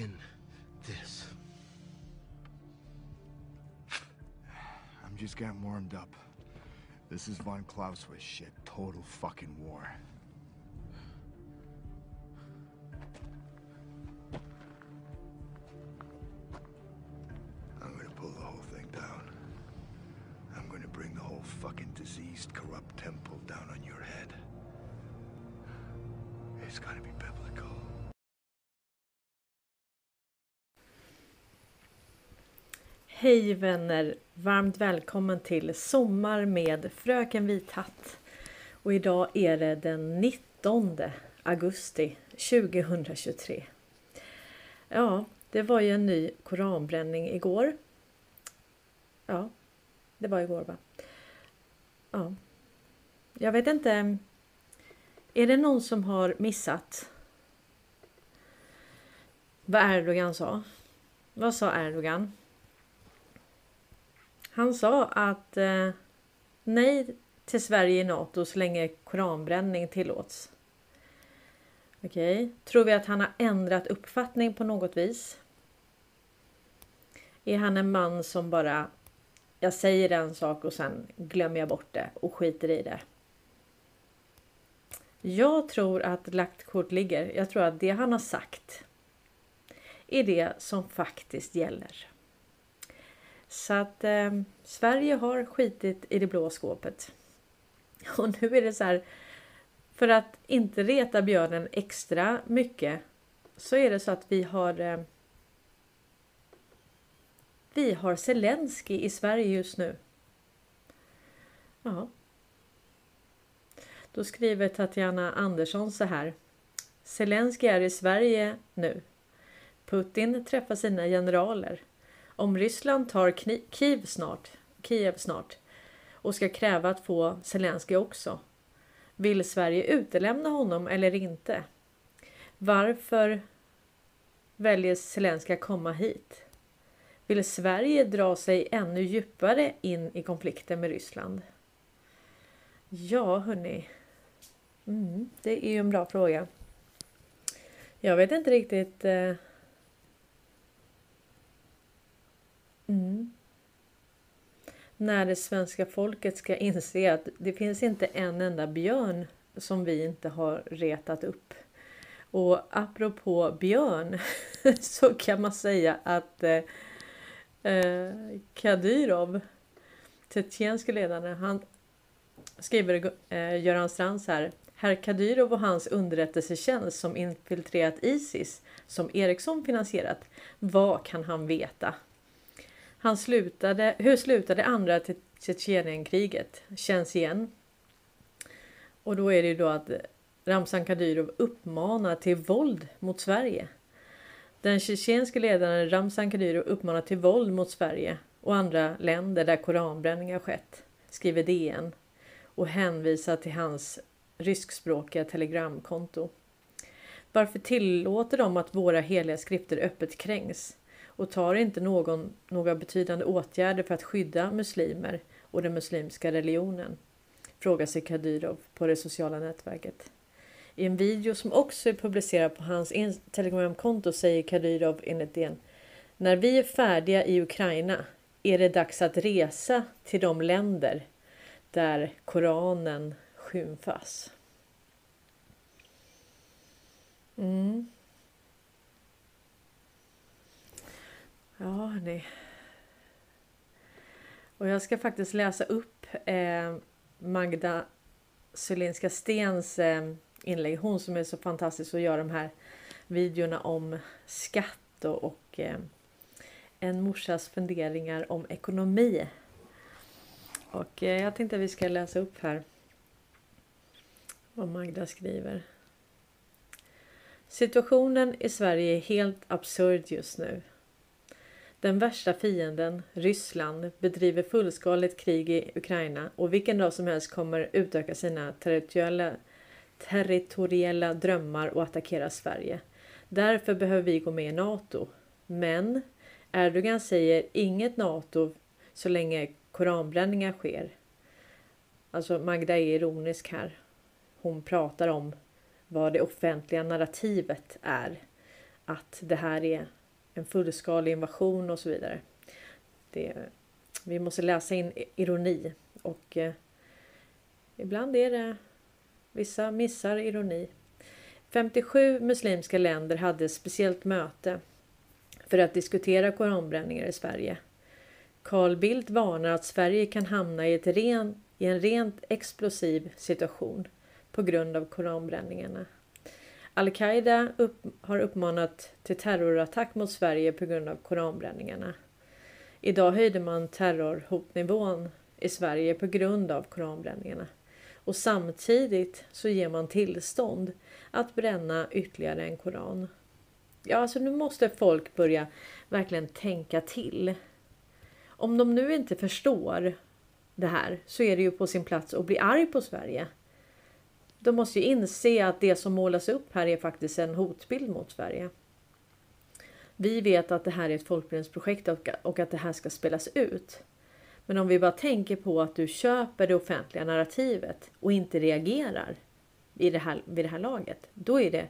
end this. I'm just getting warmed up. This is von Clausewitz shit. Total fucking war. Hej vänner! Varmt välkommen till Sommar med Fröken Vithatt. Och idag är det den 19 augusti 2023. Ja, det var ju en ny koranbränning igår. Ja, det var igår va? Ja. Jag vet inte. Är det någon som har missat vad Erdogan sa? Vad sa Erdogan? Han sa att eh, nej till Sverige i Nato så länge koranbränning tillåts. Okej, okay. tror vi att han har ändrat uppfattning på något vis? Är han en man som bara jag säger en sak och sen glömmer jag bort det och skiter i det? Jag tror att lagt kort ligger. Jag tror att det han har sagt är det som faktiskt gäller. Så att eh, Sverige har skitit i det blå skåpet. Och nu är det så här. För att inte reta björnen extra mycket så är det så att vi har eh, vi har Zelensky i Sverige just nu. Ja. Då skriver Tatjana Andersson så här. Zelensky är i Sverige nu. Putin träffar sina generaler. Om Ryssland tar Kiev snart, Kiev snart och ska kräva att få Zelensky också. Vill Sverige utelämna honom eller inte? Varför väljer Zelensky att komma hit? Vill Sverige dra sig ännu djupare in i konflikten med Ryssland? Ja, hörni. Mm, det är ju en bra fråga. Jag vet inte riktigt eh, Mm. När det svenska folket ska inse att det finns inte en enda björn som vi inte har retat upp. Och apropå björn så kan man säga att eh, eh Kadyrov, tjetjenske ledaren, han skriver eh, Göran Strands här. Herr Kadyrov och hans underrättelsetjänst som infiltrerat Isis som Ericsson finansierat. Vad kan han veta? Han slutade, hur slutade andra Tjetjenienkriget? Känns igen. Och då är det ju då att Ramzan Kadyrov uppmanar till våld mot Sverige. Den tjetjenske ledaren Ramzan Kadyrov uppmanar till våld mot Sverige och andra länder där koranbränningar skett, skriver DN och hänvisar till hans ryskspråkiga telegramkonto. Varför tillåter de att våra heliga skrifter öppet kränks? Och tar inte någon, några betydande åtgärder för att skydda muslimer och den muslimska religionen? Frågar sig Kadyrov på det sociala nätverket. I en video som också är publicerad på hans telegramkonto säger Kadyrov enligt DN När vi är färdiga i Ukraina är det dags att resa till de länder där Koranen skymfas. Mm. Ja, hörni. Och jag ska faktiskt läsa upp eh, Magda Sylinska Stens eh, inlägg. Hon som är så fantastisk och gör de här videorna om skatt och, och eh, en morsas funderingar om ekonomi. Och eh, jag tänkte att vi ska läsa upp här vad Magda skriver. Situationen i Sverige är helt absurd just nu. Den värsta fienden, Ryssland, bedriver fullskaligt krig i Ukraina och vilken dag som helst kommer utöka sina territoriella, territoriella drömmar och attackera Sverige. Därför behöver vi gå med i Nato. Men Erdogan säger inget Nato så länge koranbränningar sker. Alltså Magda är ironisk här. Hon pratar om vad det offentliga narrativet är. Att det här är en fullskalig invasion och så vidare. Det, vi måste läsa in ironi och eh, ibland är det vissa missar ironi. 57 muslimska länder hade ett speciellt möte för att diskutera koranbränningar i Sverige. Carl Bildt varnar att Sverige kan hamna i, ett ren, i en rent explosiv situation på grund av koranbränningarna. Al-Qaida upp, har uppmanat till terrorattack mot Sverige på grund av koranbränningarna. Idag höjde man terrorhotnivån i Sverige på grund av koranbränningarna. Och samtidigt så ger man tillstånd att bränna ytterligare en koran. Ja, alltså nu måste folk börja verkligen tänka till. Om de nu inte förstår det här så är det ju på sin plats att bli arg på Sverige. De måste ju inse att det som målas upp här är faktiskt en hotbild mot Sverige. Vi vet att det här är ett folkbildningsprojekt och att det här ska spelas ut. Men om vi bara tänker på att du köper det offentliga narrativet och inte reagerar vid det här, vid det här laget, då är det,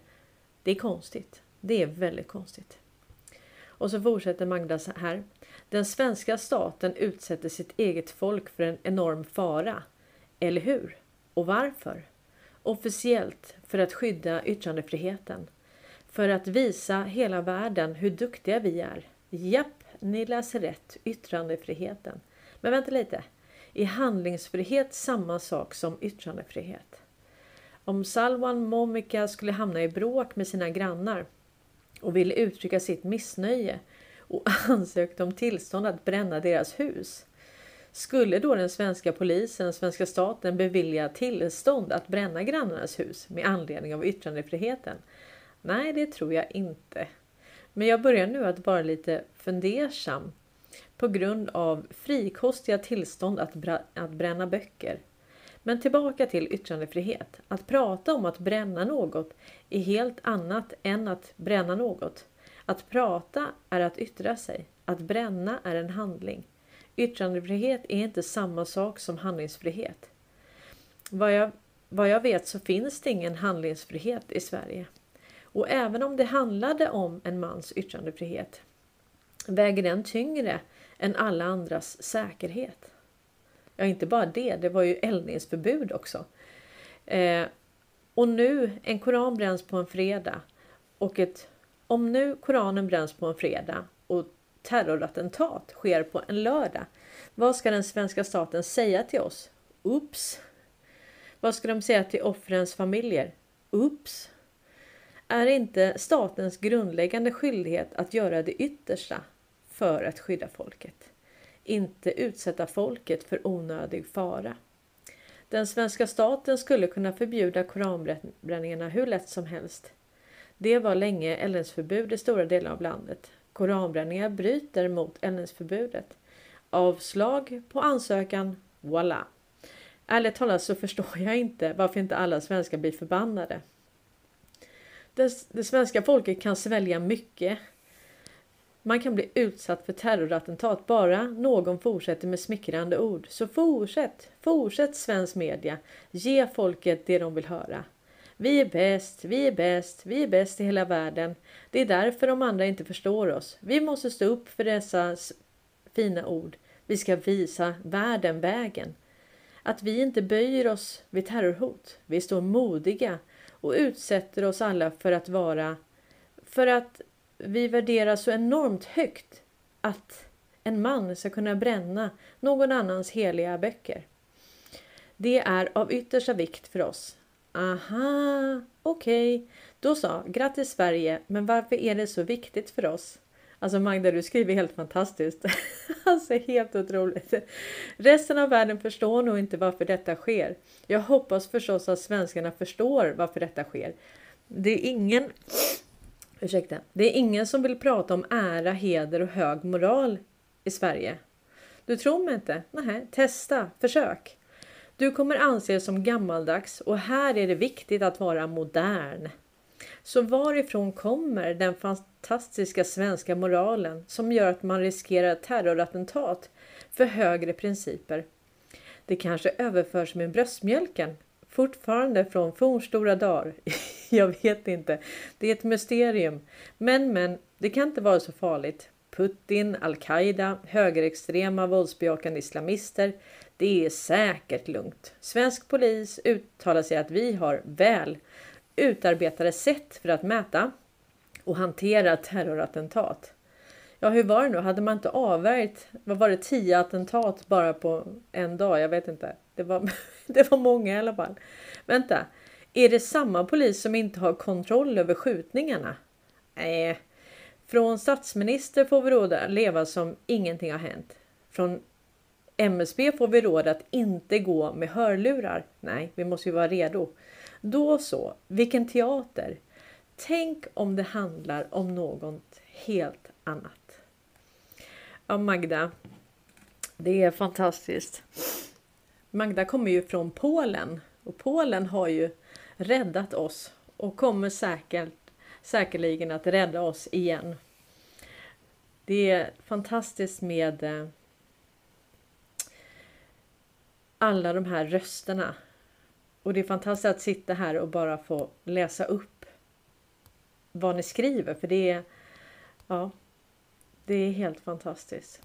det är konstigt. Det är väldigt konstigt. Och så fortsätter Magda så här. Den svenska staten utsätter sitt eget folk för en enorm fara. Eller hur? Och varför? Officiellt för att skydda yttrandefriheten. För att visa hela världen hur duktiga vi är. Japp, ni läser rätt. Yttrandefriheten. Men vänta lite. Är handlingsfrihet samma sak som yttrandefrihet? Om Salwan Momika skulle hamna i bråk med sina grannar och ville uttrycka sitt missnöje och ansökte om tillstånd att bränna deras hus. Skulle då den svenska polisen, svenska staten bevilja tillstånd att bränna grannarnas hus med anledning av yttrandefriheten? Nej, det tror jag inte. Men jag börjar nu att vara lite fundersam på grund av frikostiga tillstånd att, att bränna böcker. Men tillbaka till yttrandefrihet. Att prata om att bränna något är helt annat än att bränna något. Att prata är att yttra sig. Att bränna är en handling. Yttrandefrihet är inte samma sak som handlingsfrihet. Vad jag, vad jag vet så finns det ingen handlingsfrihet i Sverige. Och även om det handlade om en mans yttrandefrihet väger den tyngre än alla andras säkerhet. Ja, inte bara det, det var ju eldningsförbud också. Eh, och nu, en koran bränns på en fredag och ett, om nu koranen bränns på en fredag och terrorattentat sker på en lördag. Vad ska den svenska staten säga till oss? Oops! Vad ska de säga till offrens familjer? Oops! Är det inte statens grundläggande skyldighet att göra det yttersta för att skydda folket? Inte utsätta folket för onödig fara. Den svenska staten skulle kunna förbjuda koranbränningarna hur lätt som helst. Det var länge eldningsförbud i stora delar av landet. Koranbränningar bryter mot eldningsförbudet. Avslag på ansökan, voila! Ärligt talat så förstår jag inte varför inte alla svenskar blir förbannade. Det, det svenska folket kan svälja mycket. Man kan bli utsatt för terrorattentat bara någon fortsätter med smickrande ord. Så fortsätt, fortsätt svensk media. Ge folket det de vill höra. Vi är bäst, vi är bäst, vi är bäst i hela världen. Det är därför de andra inte förstår oss. Vi måste stå upp för dessa fina ord. Vi ska visa världen vägen. Att vi inte böjer oss vid terrorhot. Vi står modiga och utsätter oss alla för att vara för att vi värderar så enormt högt att en man ska kunna bränna någon annans heliga böcker. Det är av yttersta vikt för oss. Aha, okej. Okay. Då så, grattis Sverige, men varför är det så viktigt för oss? Alltså Magda, du skriver helt fantastiskt. alltså helt otroligt. Resten av världen förstår nog inte varför detta sker. Jag hoppas förstås att svenskarna förstår varför detta sker. Det är ingen Ursäkta. Det är ingen som vill prata om ära, heder och hög moral i Sverige. Du tror mig inte? Nej, testa, försök. Du kommer anses som gammaldags och här är det viktigt att vara modern. Så varifrån kommer den fantastiska svenska moralen som gör att man riskerar terrorattentat för högre principer? Det kanske överförs med bröstmjölken Fortfarande från fornstora dagar. Jag vet inte. Det är ett mysterium. Men, men, det kan inte vara så farligt. Putin, al-Qaida, högerextrema våldsbejakande islamister. Det är säkert lugnt. Svensk polis uttalar sig att vi har väl utarbetade sätt för att mäta och hantera terrorattentat. Ja, hur var det nu? Hade man inte avvärjt, vad var det, tio attentat bara på en dag? Jag vet inte. Det var, det var många i alla fall. Vänta, är det samma polis som inte har kontroll över skjutningarna? Nej, från statsminister får vi råd leva som ingenting har hänt. Från MSB får vi råd att inte gå med hörlurar. Nej, vi måste ju vara redo. Då så, vilken teater. Tänk om det handlar om något helt annat. Ja, Magda. Det är fantastiskt. Magda kommer ju från Polen och Polen har ju räddat oss och kommer säkert, säkerligen att rädda oss igen. Det är fantastiskt med eh, alla de här rösterna. Och det är fantastiskt att sitta här och bara få läsa upp vad ni skriver för det är ja, det är helt fantastiskt.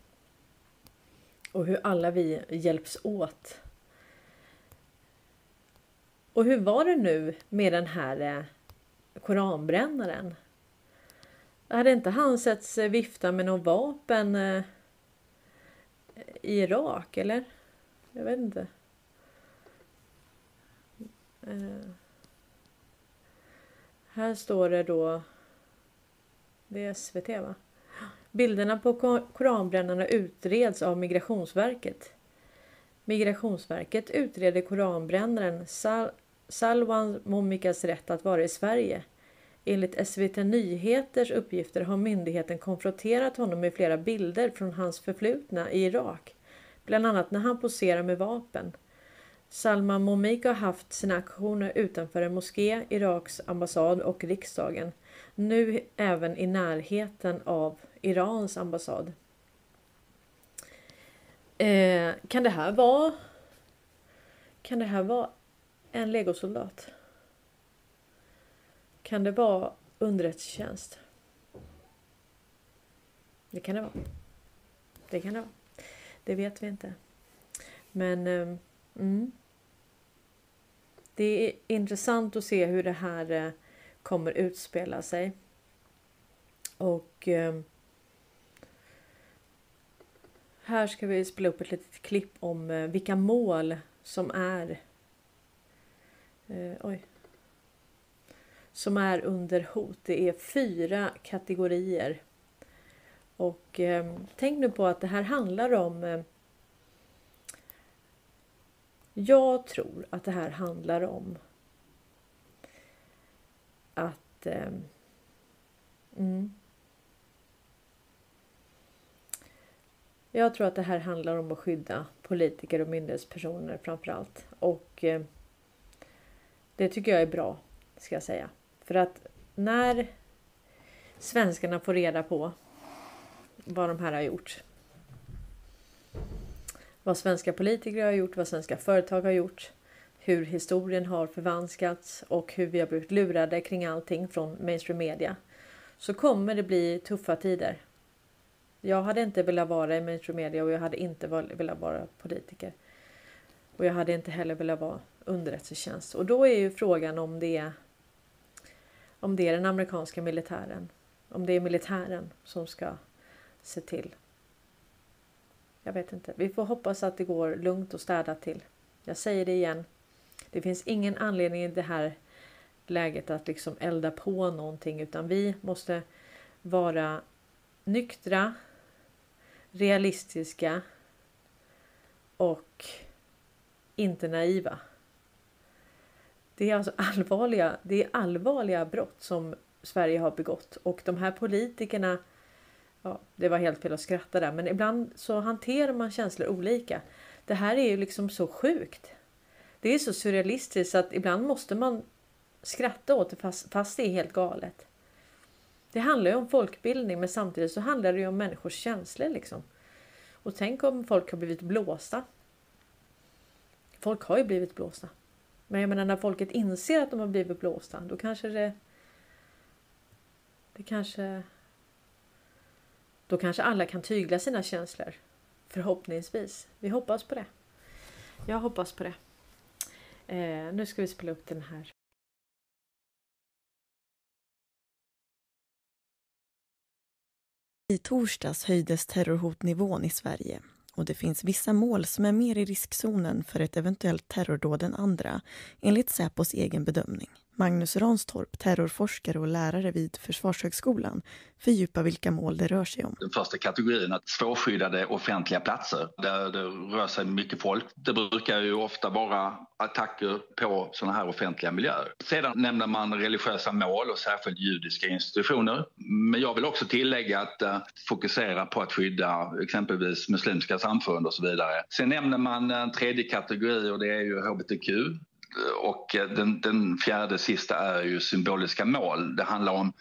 Och hur alla vi hjälps åt. Och hur var det nu med den här eh, koranbrännaren? Hade inte han setts vifta med något vapen eh, i Irak eller? Jag vet inte. Eh, här står det då. Det är SVT va? Bilderna på koranbrännarna utreds av Migrationsverket. Migrationsverket utreder koranbrännaren Sal Salwan Momikas rätt att vara i Sverige. Enligt SVT Nyheters uppgifter har myndigheten konfronterat honom med flera bilder från hans förflutna i Irak. Bland annat när han poserar med vapen. Salman Momik har haft sina aktioner utanför en moské, Iraks ambassad och riksdagen. Nu även i närheten av Irans ambassad. Eh, kan det här vara Kan det här vara en legosoldat? Kan det vara underrättelsetjänst? Det kan det vara. Det kan det vara. Det vet vi inte. Men eh, mm. Det är intressant att se hur det här eh, kommer utspela sig. Och eh, här ska vi spela upp ett litet klipp om vilka mål som är oj, som är under hot. Det är fyra kategorier. Och eh, tänk nu på att det här handlar om eh, jag tror att det här handlar om att eh, mm, Jag tror att det här handlar om att skydda politiker och myndighetspersoner framför allt. Och eh, det tycker jag är bra, ska jag säga. För att när svenskarna får reda på vad de här har gjort. Vad svenska politiker har gjort, vad svenska företag har gjort. Hur historien har förvanskats och hur vi har blivit lurade kring allting från mainstream media. Så kommer det bli tuffa tider jag hade inte velat vara i mainstream media och jag hade inte velat vara politiker. Och jag hade inte heller velat vara underrättelsetjänst. Och då är ju frågan om det är om det är den amerikanska militären. Om det är militären som ska se till. Jag vet inte. Vi får hoppas att det går lugnt och städat till. Jag säger det igen. Det finns ingen anledning i det här läget att liksom elda på någonting utan vi måste vara nyktra, realistiska och inte naiva. Det är alltså allvarliga, det är allvarliga brott som Sverige har begått och de här politikerna Ja, det var helt fel att skratta där, men ibland så hanterar man känslor olika. Det här är ju liksom så sjukt. Det är så surrealistiskt att ibland måste man skratta åt det fast, fast det är helt galet. Det handlar ju om folkbildning men samtidigt så handlar det ju om människors känslor liksom. Och tänk om folk har blivit blåsta. Folk har ju blivit blåsta. Men jag menar när folket inser att de har blivit blåsta, då kanske det... Det kanske... Då kanske alla kan tygla sina känslor. Förhoppningsvis. Vi hoppas på det. Jag hoppas på det. Eh, nu ska vi spela upp den här. I torsdags höjdes terrorhotnivån i Sverige och det finns vissa mål som är mer i riskzonen för ett eventuellt terrordåd än andra, enligt Säpos egen bedömning. Magnus Ranstorp, terrorforskare och lärare vid Försvarshögskolan, fördjupar vilka mål det rör sig om. Den första kategorin är svårskyddade offentliga platser där det rör sig mycket folk. Det brukar ju ofta vara attacker på sådana här offentliga miljöer. Sedan nämner man religiösa mål och särskilt judiska institutioner. Men jag vill också tillägga att uh, fokusera på att skydda exempelvis muslimska samfund och så vidare. Sen nämner man eh, en tredje kategori och det är ju hbtq och eh, den, den fjärde sista är ju symboliska mål. Det handlar om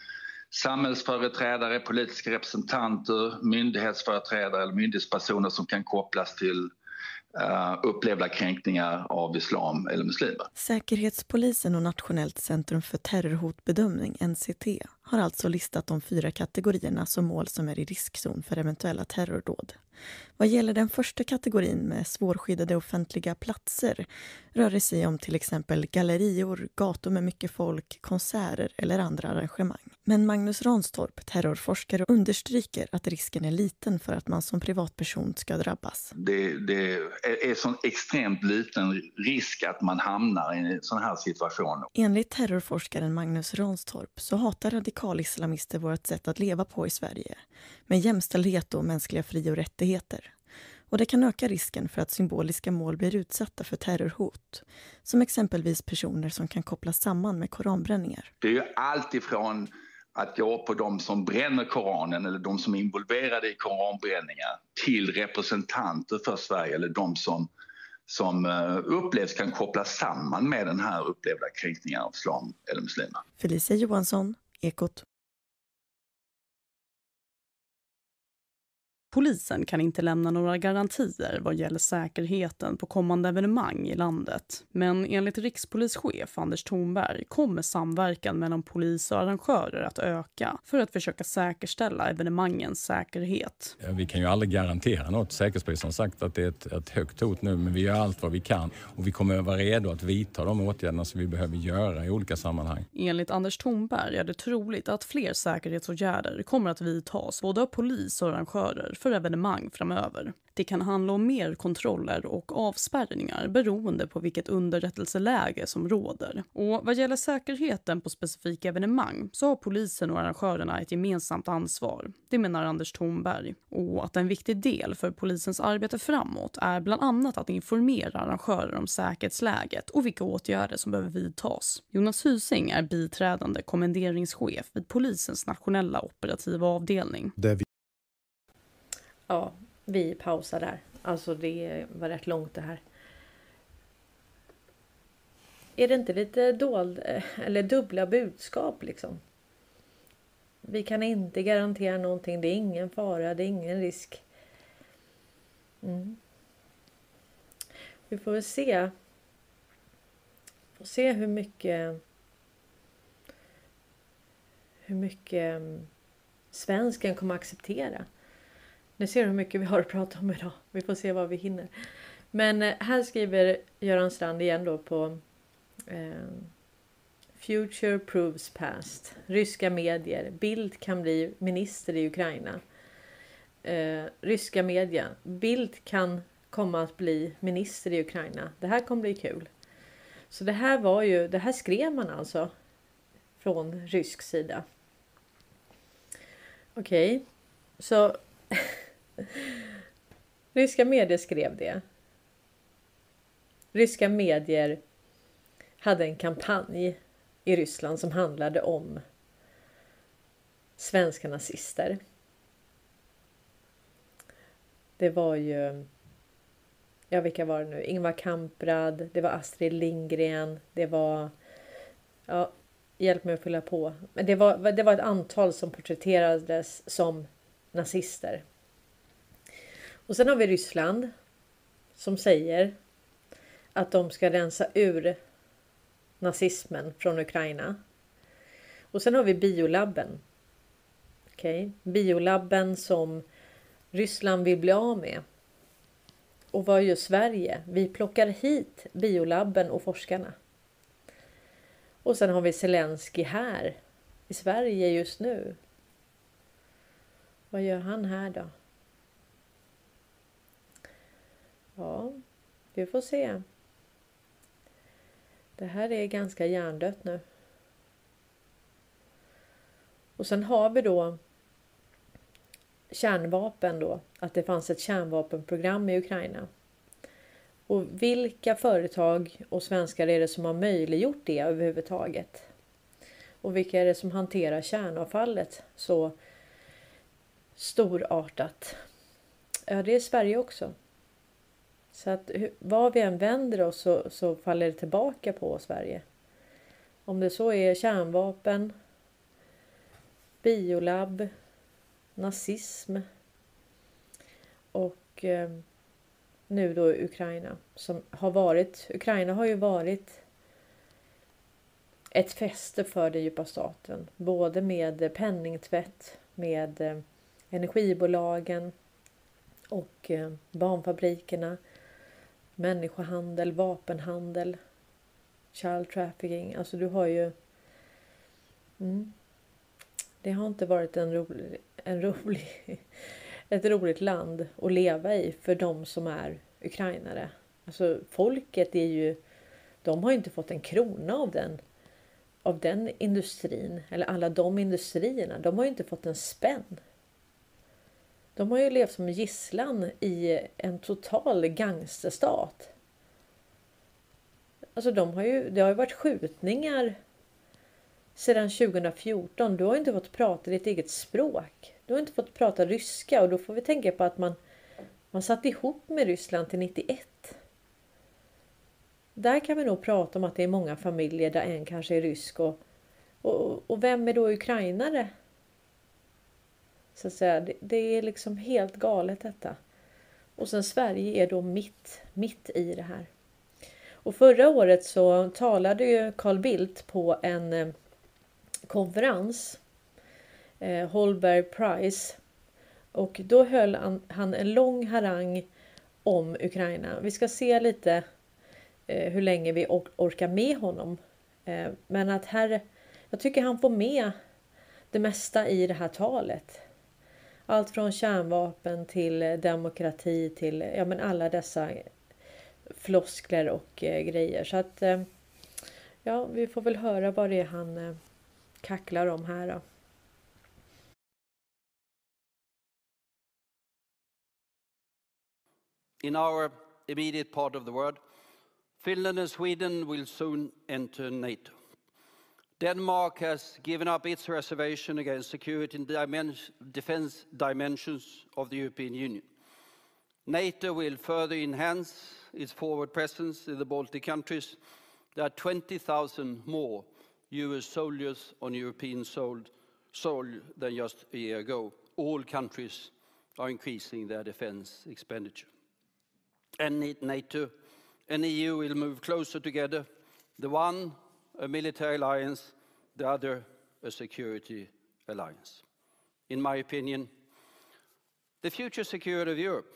samhällsföreträdare, politiska representanter, myndighetsföreträdare eller myndighetspersoner som kan kopplas till uh, upplevda kränkningar av islam eller muslimer. Säkerhetspolisen och Nationellt centrum för terrorhotbedömning, NCT, har alltså listat de fyra kategorierna som mål som är i riskzon för eventuella terrordåd. Vad gäller den första kategorin med svårskyddade offentliga platser rör det sig om till exempel gallerior, gator med mycket folk, konserter eller andra arrangemang. Men Magnus Ranstorp, terrorforskare, understryker att risken är liten för att man som privatperson ska drabbas. Det, det är sån extremt liten risk att man hamnar i en sån här situation. Enligt terrorforskaren Magnus Ranstorp så hatar radikalislamister vårt sätt att leva på i Sverige med jämställdhet och mänskliga fri och rättigheter. Och det kan öka risken för att symboliska mål blir utsatta för terrorhot. Som exempelvis personer som kan kopplas samman med koranbränningar. Det är ju allt ifrån att gå på de som bränner Koranen eller de som är involverade i koranbränningar till representanter för Sverige eller de som, som upplevs kan kopplas samman med den här upplevda kränkningen av islam eller muslimer. Felicia Johansson, jako t Polisen kan inte lämna några garantier vad gäller säkerheten på kommande evenemang i landet. Men enligt rikspolischef Anders Thornberg kommer samverkan mellan polis och arrangörer att öka för att försöka säkerställa evenemangens säkerhet. Vi kan ju aldrig garantera något. Säkerhetspolisen har sagt att det är ett, ett högt hot nu, men vi gör allt vad vi kan och vi kommer att vara redo att vidta de åtgärderna som vi behöver göra i olika sammanhang. Enligt Anders Thornberg är det troligt att fler säkerhetsåtgärder kommer att vidtas både av polis och arrangörer för evenemang framöver. Det kan handla om mer kontroller och avspärrningar beroende på vilket underrättelseläge som råder. Och vad gäller säkerheten på specifika evenemang så har polisen och arrangörerna ett gemensamt ansvar. Det menar Anders Thornberg. Och att en viktig del för polisens arbete framåt är bland annat att informera arrangörer om säkerhetsläget och vilka åtgärder som behöver vidtas. Jonas Hysing är biträdande kommenderingschef vid polisens nationella operativa avdelning. Ja, vi pausar där. Alltså det var rätt långt det här. Är det inte lite dold eh, eller dubbla budskap liksom? Vi kan inte garantera någonting. Det är ingen fara, det är ingen risk. Mm. Vi får väl se. Får se hur mycket. Hur mycket mm, svensken kommer acceptera. Ni ser hur mycket vi har att prata om idag. Vi får se vad vi hinner. Men eh, här skriver Göran Strand igen då på eh, Future proves past. Ryska medier. Bild kan bli minister i Ukraina. Eh, ryska media. Bild kan komma att bli minister i Ukraina. Det här kommer bli kul. Så det här var ju, det här skrev man alltså från rysk sida. Okej, okay. så Ryska medier skrev det. Ryska medier hade en kampanj i Ryssland som handlade om svenska nazister. Det var ju, ja vilka var det nu? Ingvar Kamprad, det var Astrid Lindgren, det var, ja hjälp mig att fylla på. Men det var, det var ett antal som porträtterades som nazister. Och sen har vi Ryssland som säger att de ska rensa ur nazismen från Ukraina. Och sen har vi biolabben. Okej, okay. biolabben som Ryssland vill bli av med. Och vad gör Sverige? Vi plockar hit biolabben och forskarna. Och sen har vi Zelensky här i Sverige just nu. Vad gör han här då? Ja, vi får se. Det här är ganska hjärndött nu. Och sen har vi då kärnvapen då, att det fanns ett kärnvapenprogram i Ukraina. Och vilka företag och svenskar är det som har möjliggjort det överhuvudtaget? Och vilka är det som hanterar kärnavfallet så storartat? Ja, det är Sverige också. Så att var vi än vänder oss så, så faller det tillbaka på Sverige. Om det så är kärnvapen, Biolabb. nazism och eh, nu då Ukraina som har varit, Ukraina har ju varit ett fäste för den djupa staten, både med penningtvätt, med eh, energibolagen och eh, barnfabrikerna, människohandel, vapenhandel, child trafficking. Alltså du har ju... Mm, det har inte varit en rolig, en rolig, ett roligt land att leva i för de som är ukrainare. Alltså folket är ju, de har inte fått en krona av den, av den industrin eller alla de industrierna. De har inte fått en spänn. De har ju levt som gisslan i en total gangsterstat. Alltså de har ju, det har ju varit skjutningar sedan 2014. Du har inte fått prata ditt eget språk. Du har inte fått prata ryska och då får vi tänka på att man, man satt ihop med Ryssland till 91. Där kan vi nog prata om att det är många familjer där en kanske är rysk och, och, och vem är då ukrainare? Så att säga, det, det är liksom helt galet detta. Och sen Sverige är då mitt, mitt i det här. Och förra året så talade ju Carl Bildt på en eh, konferens, eh, Holberg Prize. Och då höll han, han, en lång harang om Ukraina. Vi ska se lite eh, hur länge vi or orkar med honom. Eh, men att här, jag tycker han får med det mesta i det här talet. Allt från kärnvapen till eh, demokrati till eh, ja, men alla dessa floskler och eh, grejer. Så att eh, ja, vi får väl höra vad det är han eh, kacklar om här då. In our immediate part of the world, Finland and Sweden will soon enter NATO. Denmark has given up its reservation against security and defense dimensions of the European Union. NATO will further enhance its forward presence in the Baltic countries. There are 20,000 more US soldiers on European soil, than just a year ago. All countries are increasing their defense expenditure. And NATO and EU will move closer together. The one, a military alliance, the other, a security alliance. In my opinion, the future security of Europe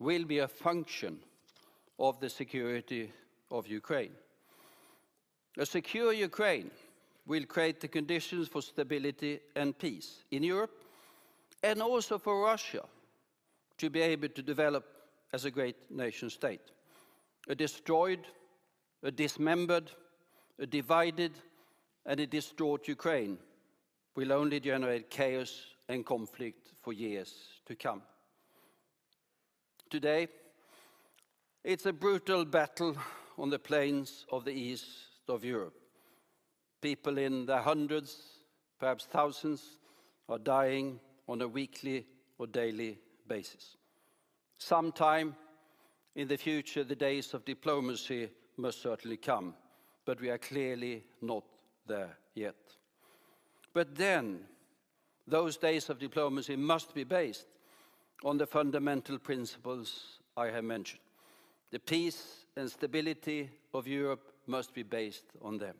will be a function of the security of Ukraine. A secure Ukraine will create the conditions for stability and peace in Europe and also for Russia to be able to develop as a great nation state. A destroyed, a dismembered, a divided, and a distraught Ukraine will only generate chaos and conflict for years to come. Today, it's a brutal battle on the plains of the east of Europe. People in their hundreds, perhaps thousands, are dying on a weekly or daily basis. Sometime in the future, the days of diplomacy must certainly come, but we are clearly not there yet. But then, those days of diplomacy must be based on the fundamental principles I have mentioned. The peace and stability of Europe must be based on them.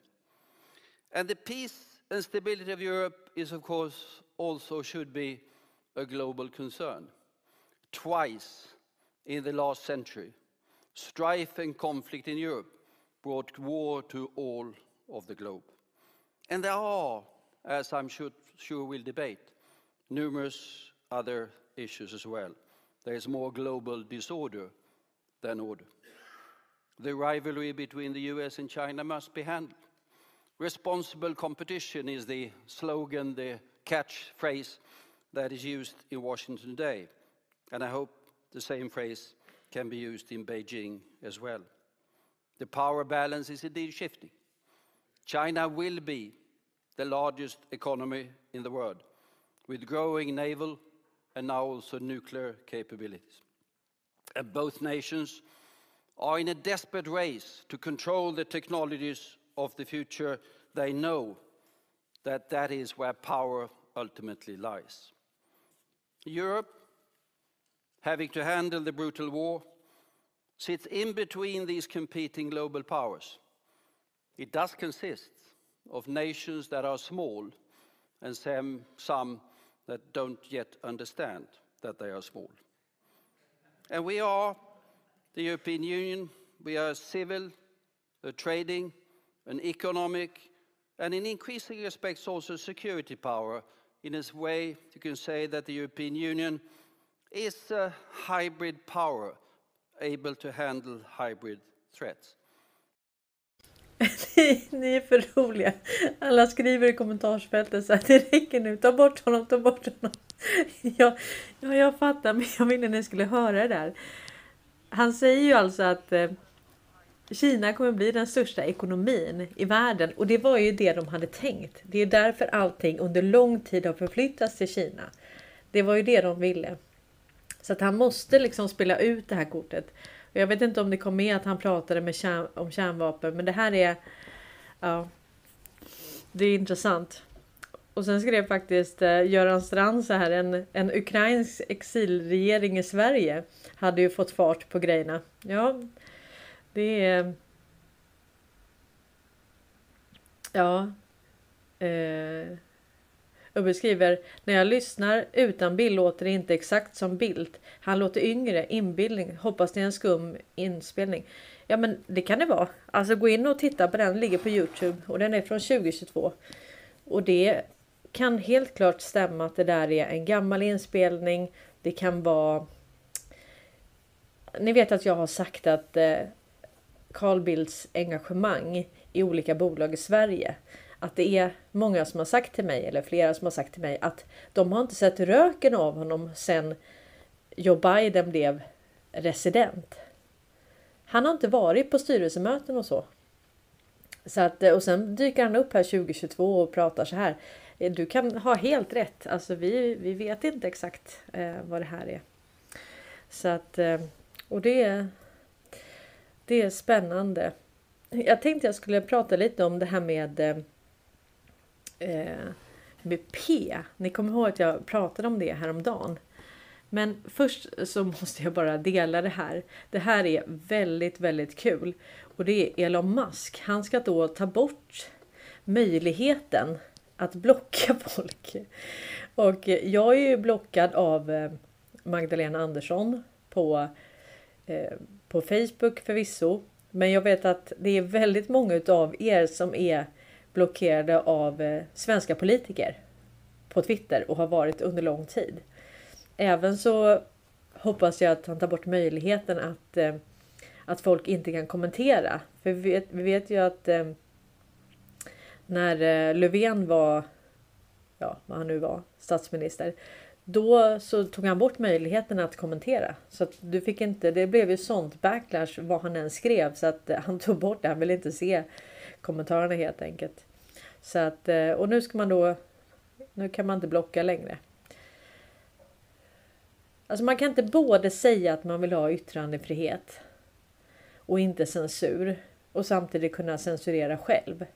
And the peace and stability of Europe is, of course, also should be a global concern. Twice in the last century, strife and conflict in Europe brought war to all of the globe. And there are, as I'm sure, sure we'll debate, numerous other issues as well. There is more global disorder than order. The rivalry between the US and China must be handled. Responsible competition is the slogan, the catchphrase that is used in Washington today. And I hope the same phrase can be used in Beijing as well. The power balance is indeed shifting. China will be the largest economy in the world, with growing naval and now also nuclear capabilities. And both nations are in a desperate race to control the technologies of the future. They know that that is where power ultimately lies. Europe, having to handle the brutal war, sits in between these competing global powers. It does consist of nations that are small and some, some that don't yet understand that they are small. And we are the European Union, we are a civil, a trading, an economic, and in increasing respects also security power. In a way, you can say that the European Union is a hybrid power able to handle hybrid threats. ni, ni är för roliga. Alla skriver i kommentarsfältet så här, det räcker nu, ta bort honom, ta bort honom. Ja, ja jag fattar, men jag ville ni skulle höra det där. Han säger ju alltså att eh, Kina kommer bli den största ekonomin i världen och det var ju det de hade tänkt. Det är därför allting under lång tid har förflyttats till Kina. Det var ju det de ville. Så att han måste liksom spela ut det här kortet. Och jag vet inte om det kom med att han pratade med kärn, om kärnvapen, men det här är... Ja, det är intressant. Och sen skrev faktiskt eh, Göran Strand så här, en, en ukrainsk exilregering i Sverige hade ju fått fart på grejerna. Ja, det är... Ja. Eh, och beskriver när jag lyssnar utan bild låter det inte exakt som bild. Han låter yngre, inbildning, hoppas det är en skum inspelning. Ja men det kan det vara. Alltså gå in och titta på den, ligger på Youtube och den är från 2022. Och det kan helt klart stämma att det där är en gammal inspelning. Det kan vara... Ni vet att jag har sagt att eh, Carl Bildts engagemang i olika bolag i Sverige. Att det är många som har sagt till mig, eller flera som har sagt till mig, att de har inte sett röken av honom sen Joe Biden blev resident. Han har inte varit på styrelsemöten och så. så att, och sen dyker han upp här 2022 och pratar så här. Du kan ha helt rätt. Alltså vi, vi vet inte exakt eh, vad det här är. Så att, eh, och det, det är spännande. Jag tänkte jag skulle prata lite om det här med, eh, eh, med P. Ni kommer ihåg att jag pratade om det häromdagen. Men först så måste jag bara dela det här. Det här är väldigt, väldigt kul. Och det är Elon Musk. Han ska då ta bort möjligheten att blocka folk. Och jag är ju blockad av eh, Magdalena Andersson på, eh, på Facebook förvisso. Men jag vet att det är väldigt många av er som är blockerade av eh, svenska politiker på Twitter och har varit under lång tid. Även så hoppas jag att han tar bort möjligheten att, eh, att folk inte kan kommentera. För vi vet, vi vet ju att eh, när Löfven var, ja vad han nu var, statsminister. Då så tog han bort möjligheten att kommentera. Så att du fick inte, det blev ju sånt backlash vad han än skrev. Så att han tog bort det, han ville inte se kommentarerna helt enkelt. Så att, eh, och nu ska man då, nu kan man inte blocka längre. Alltså man kan inte både säga att man vill ha yttrandefrihet och inte censur och samtidigt kunna censurera själv.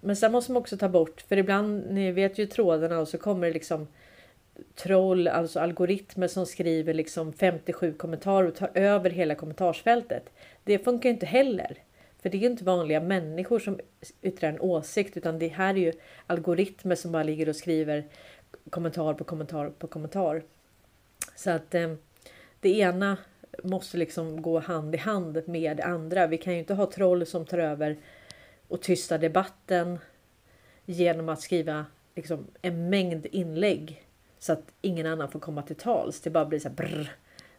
Men sen måste man också ta bort, för ibland, ni vet ju trådarna och så kommer det liksom troll, alltså algoritmer som skriver liksom 57 kommentarer och tar över hela kommentarsfältet. Det funkar inte heller. För det är ju inte vanliga människor som yttrar en åsikt utan det här är ju algoritmer som bara ligger och skriver kommentar på kommentar på kommentar. Så att eh, det ena måste liksom gå hand i hand med det andra. Vi kan ju inte ha troll som tar över och tystar debatten genom att skriva liksom en mängd inlägg så att ingen annan får komma till tals. Det bara blir så här brr.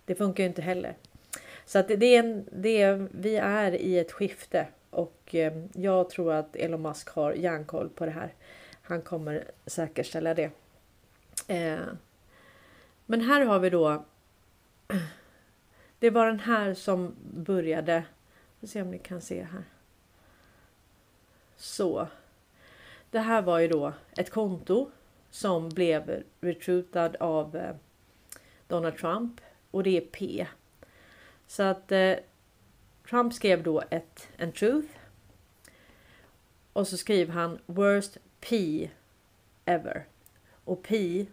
Det funkar ju inte heller. Så att det är en, det är, vi är i ett skifte och eh, jag tror att Elon Musk har järnkoll på det här. Han kommer säkerställa det. Eh, men här har vi då. Det var den här som började. Vi se om ni kan se här. Så. Det här var ju då ett konto som blev retrutad av eh, Donald Trump och det är P. Så att eh, Trump skrev då ett en truth. Och så skriver han worst P ever. Och P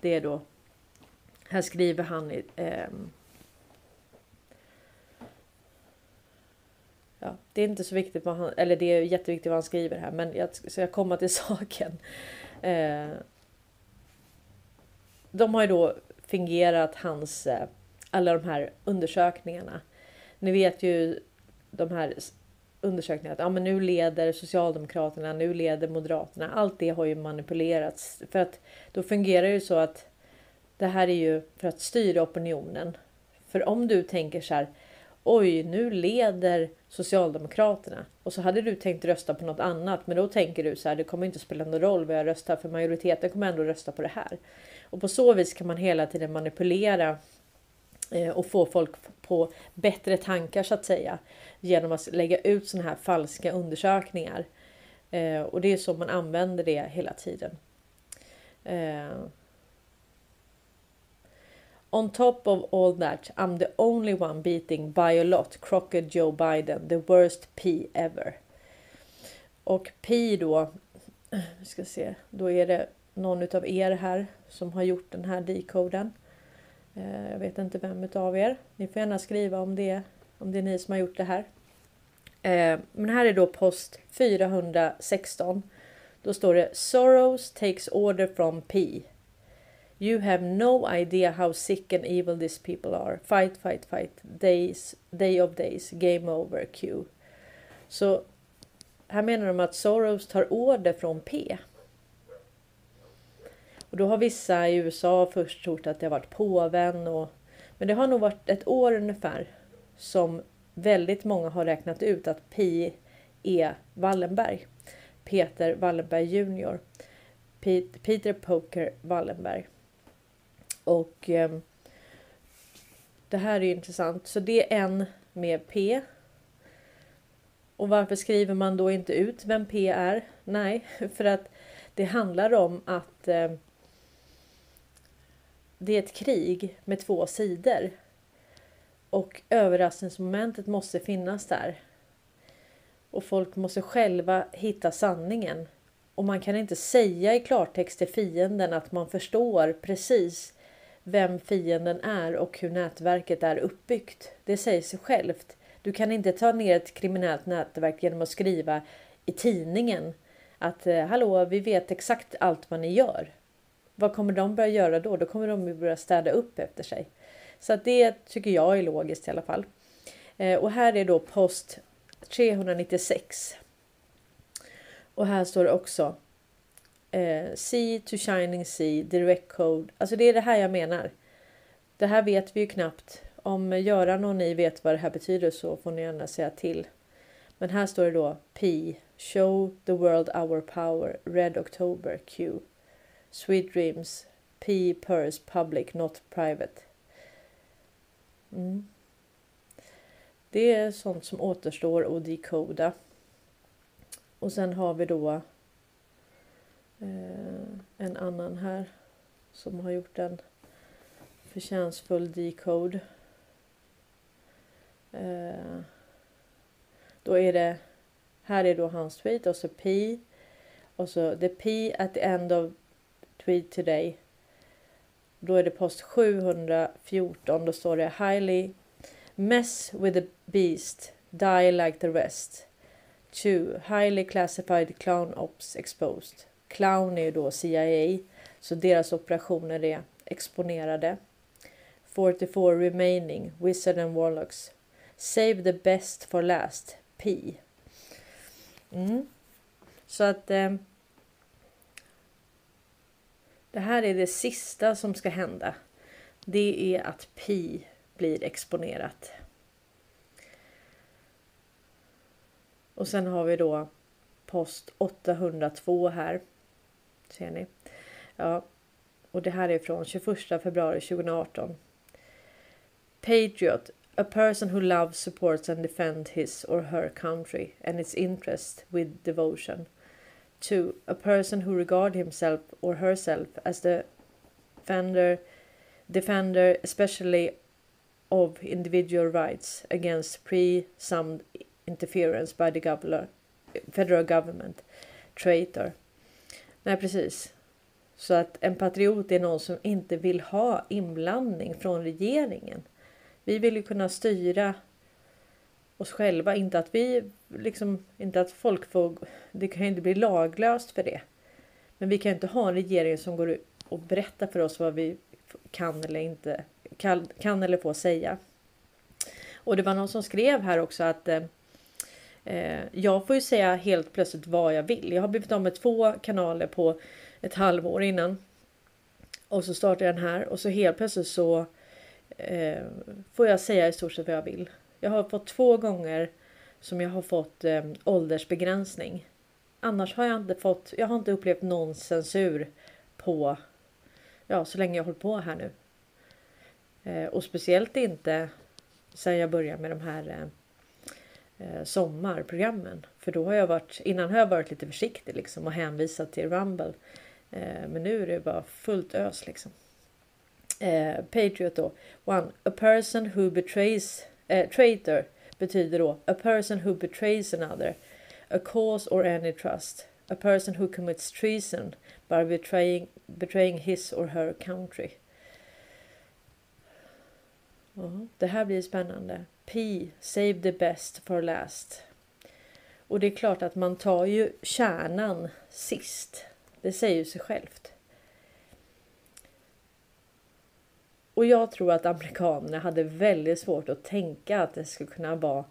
det är då här skriver han eh, ja, det är inte så viktigt vad han, eller det är jätteviktigt vad han skriver här, men jag ska komma till saken. Eh, de har ju då fingerat hans, eh, alla de här undersökningarna. Ni vet ju de här undersökningarna att ja, men nu leder Socialdemokraterna, nu leder Moderaterna. Allt det har ju manipulerats för att då fungerar det ju så att det här är ju för att styra opinionen. För om du tänker så här oj, nu leder Socialdemokraterna och så hade du tänkt rösta på något annat. Men då tänker du så här, det kommer inte spela någon roll vad jag röstar för majoriteten kommer ändå rösta på det här. Och på så vis kan man hela tiden manipulera Eh, och få folk på bättre tankar så att säga genom att lägga ut såna här falska undersökningar. Eh, och det är så man använder det hela tiden. Eh, on top of all that, I'm the only one beating by a lot Crockett Joe Biden, the worst P ever. Och P då, vi ska se, då är det någon av er här som har gjort den här decoden. Eh, jag vet inte vem av er. Ni får gärna skriva om det, om det är ni som har gjort det här. Eh, men här är då post 416. Då står det Soros takes order from P. You have no idea how sick and evil these people are. Fight, fight, fight. Days, day of days. Game over. Q. Så här menar de att Soros tar order från P. Och då har vissa i USA först trott att det har varit påven och men det har nog varit ett år ungefär som väldigt många har räknat ut att P är Wallenberg. Peter Wallenberg junior. Peter Poker Wallenberg. Och eh, det här är intressant. Så det är en med P. Och varför skriver man då inte ut vem P är? Nej, för att det handlar om att eh, det är ett krig med två sidor. Och överraskningsmomentet måste finnas där. Och folk måste själva hitta sanningen. Och man kan inte säga i klartext till fienden att man förstår precis vem fienden är och hur nätverket är uppbyggt. Det säger sig självt. Du kan inte ta ner ett kriminellt nätverk genom att skriva i tidningen att eh, hallå, vi vet exakt allt vad ni gör. Vad kommer de börja göra då? Då kommer de börja städa upp efter sig. Så att det tycker jag är logiskt i alla fall. Eh, och här är då post 396. Och här står det också eh, Sea to Shining Sea, Direct Code. Alltså det är det här jag menar. Det här vet vi ju knappt. Om Göran och ni vet vad det här betyder så får ni gärna säga till. Men här står det då P. Show the world our power. Red October Q. Sweet Dreams. P. Purse Public Not Private. Mm. Det är sånt som återstår att dekoda. Och sen har vi då Eh, en annan här som har gjort en förtjänstfull decode. Eh, då är det, här är då hans tweet och så P och så the P at the end of tweet today då är det post 714. Då står det highly mess with the beast, die like the rest. 2. Highly classified clown ops exposed. Clown är ju då CIA, så deras operationer är exponerade. 44 remaining, Wizard and Warlocks. Save the best for last, P. Mm. Så att eh, det här är det sista som ska hända. Det är att Pi blir exponerat. Och sen har vi då post 802 här. Ser ni? Ja, och det här är från 21 februari 2018. Patriot, a person who loves, supports and defends his or her country and its interest with devotion. 2. A person who regard himself or herself as the defender, defender especially of individual rights against pre-summed interference by the governor, federal government. Traitor. Nej, precis. Så att en patriot är någon som inte vill ha inblandning från regeringen. Vi vill ju kunna styra oss själva, inte att vi liksom inte att folk får. Det kan ju inte bli laglöst för det. Men vi kan inte ha en regering som går ut och berättar för oss vad vi kan eller inte kan, kan eller får säga. Och det var någon som skrev här också att eh, eh jag får ju säga helt plötsligt vad jag vill. Jag har blivit av med två kanaler på ett halvår innan. Och så startar jag den här och så helt plötsligt så eh, får jag säga i stort sett vad jag vill. Jag har fått två gånger som jag har fått eh, åldersbegränsning. Annars har jag inte fått. Jag har inte upplevt någon censur på. Ja, så länge jag hållit på här nu. Eh, och speciellt inte sen jag började med de här eh, eh, sommarprogrammen. För då har jag varit innan har jag varit lite försiktig liksom och hänvisat till Rumble. Eh, men nu är det bara fullt ös liksom. Eh, Patriot då. One. A person who betrays eh, traitor betyder då a person who betrays another, a cause or any trust, a person who commits treason by betraying, betraying his or her country. Ja, det här blir spännande. P. Save the best for last. Och det är klart att man tar ju kärnan sist. Det säger ju sig självt. Och jag tror att amerikanerna hade väldigt svårt att tänka att det skulle kunna vara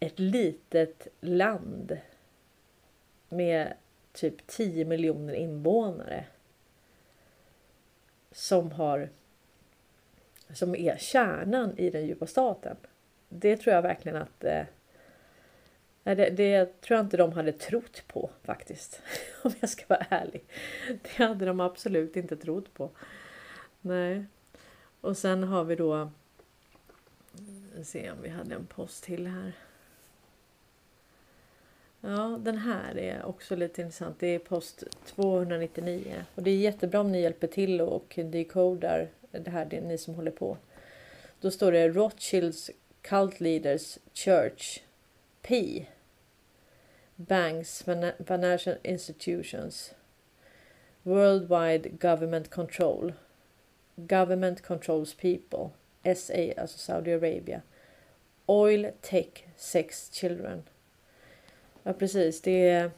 ett litet land med typ 10 miljoner invånare som har som är kärnan i den djupa staten. Det tror jag verkligen att eh, det, det tror jag inte de hade trott på faktiskt. Om jag ska vara ärlig. Det hade de absolut inte trott på. Nej. Och sen har vi då... Se om vi hade en post till här. Ja, den här är också lite intressant. Det är post 299. Och det är jättebra om ni hjälper till och decodar det här, det är ni som håller på. Då står det Rothschilds Cult Leaders Church P. Banks, Financial Institutions. Worldwide Government Control. Government Controls People. SA, alltså Saudi Arabia. Oil, Tech, Sex, Children. Ja precis, det är...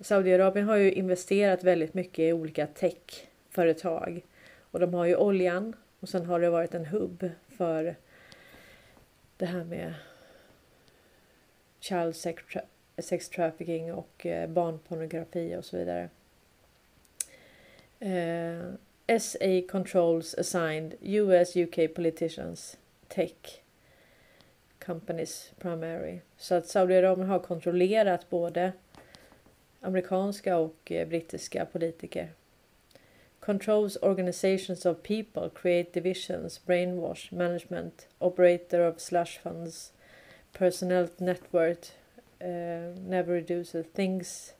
Saudiarabien har ju investerat väldigt mycket i olika techföretag. Och de har ju oljan och sen har det varit en hubb för det här med child sex, tra sex trafficking och eh, barnpornografi och så vidare. Eh, SA controls assigned US UK politicians tech companies primary. Så att Saudiarabien har kontrollerat både amerikanska och eh, brittiska politiker. Controls organizations of people, create divisions, brainwash, management, operator of slush funds, personnel network, uh, never reduces things,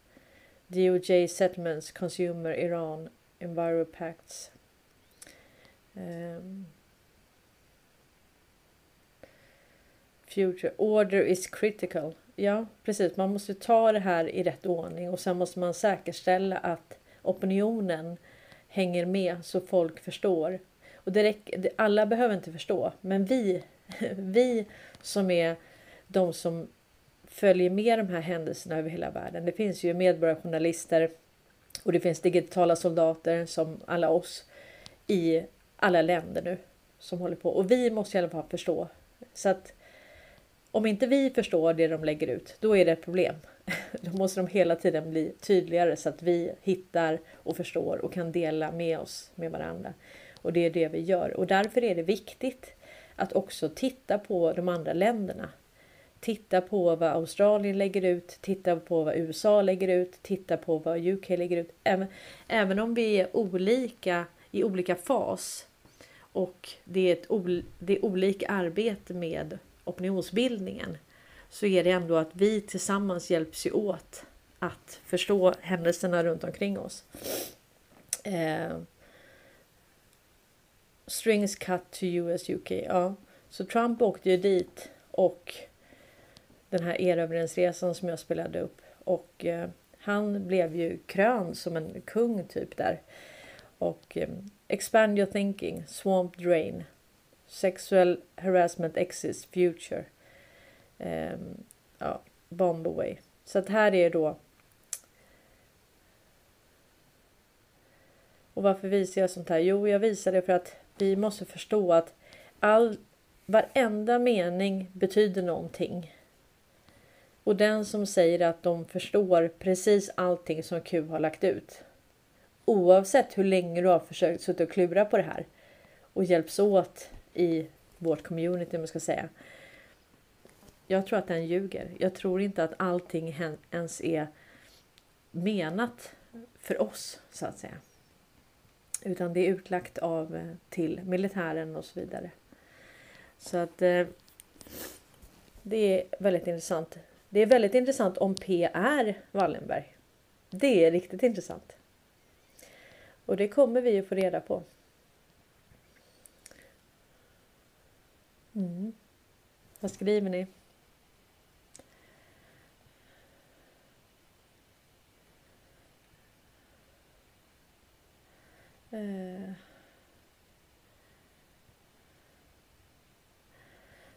DOJ settlements, consumer, Iran, Enviropacts. Um, ehm. future order is critical. Ja, precis. Man måste ta det här i rätt ordning och sen måste man säkerställa att opinionen hänger med så folk förstår. Och det räcker, alla behöver inte förstå, men vi, vi som är de som följer med de här händelserna över hela världen. Det finns ju medborgarjournalister och det finns digitala soldater som alla oss i alla länder nu som håller på. Och vi måste i alla fall förstå. Så att om inte vi förstår det de lägger ut, då är det ett problem. Då måste de hela tiden bli tydligare så att vi hittar och förstår och kan dela med oss med varandra. Och det är det vi gör. Och därför är det viktigt att också titta på de andra länderna. Titta på vad Australien lägger ut, titta på vad USA lägger ut, titta på vad UK lägger ut. Även, även om vi är olika i olika fas och det är, ett det är olika arbete med opinionsbildningen så är det ändå att vi tillsammans hjälps ju åt att förstå händelserna runt omkring oss. Eh, strings cut to US UK. Ja, så Trump åkte ju dit och den här erövringsresan som jag spelade upp och eh, han blev ju krön som en kung typ där. Och eh, Expand your thinking, swamp drain, sexual harassment exists, future. Eh, ja, bomb away. Så att här är då Och varför visar jag sånt här? Jo, jag visar det för att vi måste förstå att all, varenda mening betyder någonting. Och den som säger att de förstår precis allting som Q har lagt ut. Oavsett hur länge du har försökt sitta och klura på det här och hjälps åt i vårt community, man ska säga. Jag tror att den ljuger. Jag tror inte att allting ens är menat för oss, så att säga. Utan det är utlagt av eh, till militären och så vidare. Så att eh, det är väldigt intressant. Det är väldigt intressant om P är Wallenberg. Det är riktigt intressant. Och det kommer vi att få reda på. Mm. Vad skriver ni? Eh.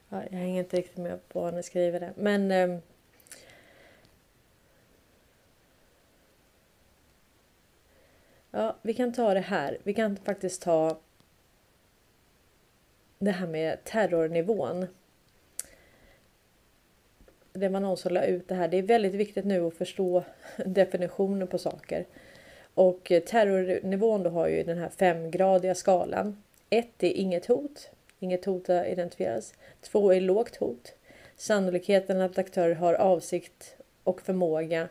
Ja, jag hänger inte riktigt med på vad ni skriver det. Men ehm, Ja, vi kan ta det här. Vi kan faktiskt ta det här med terrornivån. Det var någon som la ut det här. Det är väldigt viktigt nu att förstå definitionen på saker. Och eh, terrornivån då har ju den här femgradiga skalan. 1. är inget hot. Inget hot har identifierats. 2. är lågt hot. Sannolikheten att aktörer har avsikt och förmåga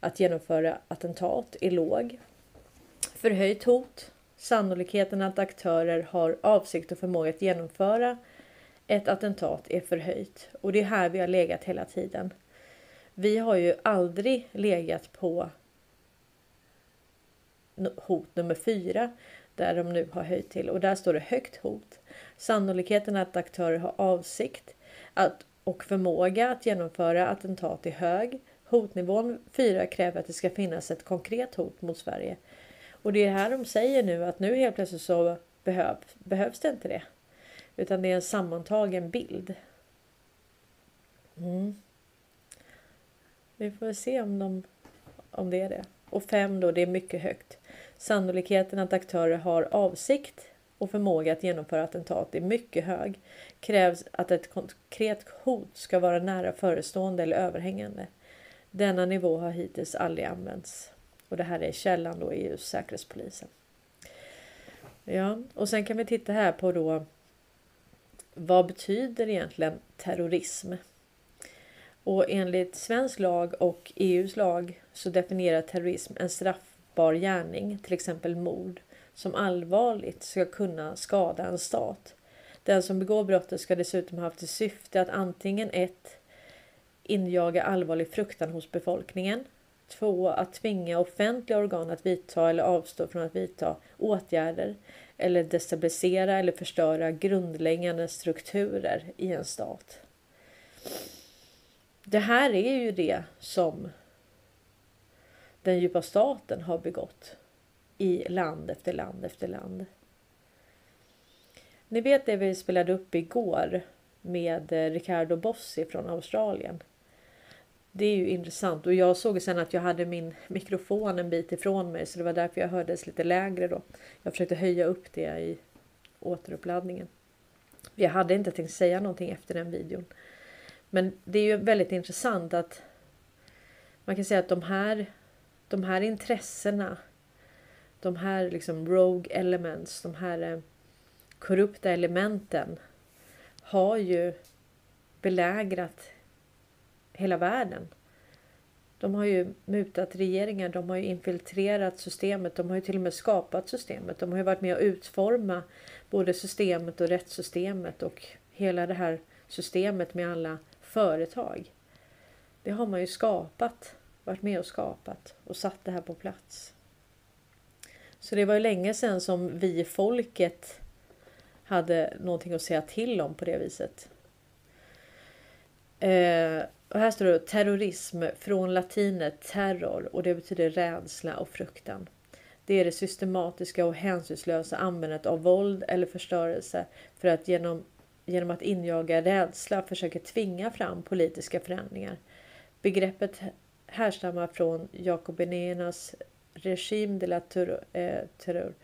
att genomföra attentat är låg. Förhöjt hot. Sannolikheten att aktörer har avsikt och förmåga att genomföra ett attentat är förhöjt. Och det är här vi har legat hela tiden. Vi har ju aldrig legat på hot nummer fyra där de nu har höjt till och där står det högt hot. Sannolikheten att aktörer har avsikt att, och förmåga att genomföra attentat är hög. Hotnivån 4 kräver att det ska finnas ett konkret hot mot Sverige och det är här de säger nu att nu helt plötsligt så behöv, behövs det inte det. Utan det är en sammantagen bild. Mm. Vi får se om, de, om det är det. Och fem då, det är mycket högt. Sannolikheten att aktörer har avsikt och förmåga att genomföra attentat är mycket hög. Krävs att ett konkret hot ska vara nära förestående eller överhängande. Denna nivå har hittills aldrig använts. Och det här är källan då EUs säkerhetspolisen. Ja, och sen kan vi titta här på då. Vad betyder egentligen terrorism? Och enligt svensk lag och EUs lag så definierar terrorism en straffbar gärning, till exempel mord, som allvarligt ska kunna skada en stat. Den som begår brottet ska dessutom ha haft till syfte att antingen ett injaga allvarlig fruktan hos befolkningen 2. Att tvinga offentliga organ att vidta eller avstå från att vidta åtgärder eller destabilisera eller förstöra grundläggande strukturer i en stat. Det här är ju det som den djupa staten har begått. i land efter land efter land. Ni vet det vi spelade upp igår med Ricardo Bossi från Australien. Det är ju intressant och jag såg sen att jag hade min mikrofon en bit ifrån mig så det var därför jag hördes lite lägre då. Jag försökte höja upp det i återuppladdningen. Jag hade inte tänkt säga någonting efter den videon. Men det är ju väldigt intressant att man kan säga att de här, de här intressena, de här liksom rogue elements, de här eh, korrupta elementen har ju belägrat hela världen. De har ju mutat regeringar, de har ju infiltrerat systemet, de har ju till och med skapat systemet. De har ju varit med och utforma både systemet och rättssystemet och hela det här systemet med alla företag. Det har man ju skapat, varit med och skapat och satt det här på plats. Så det var ju länge sedan som vi folket hade någonting att säga till om på det viset. Eh, och här står det terrorism från latinet terror och det betyder rädsla och fruktan. Det är det systematiska och hänsynslösa användandet av våld eller förstörelse för att genom, genom att injaga rädsla försöka tvinga fram politiska förändringar. Begreppet härstammar från jakobinernas regim de la terror, eh, terror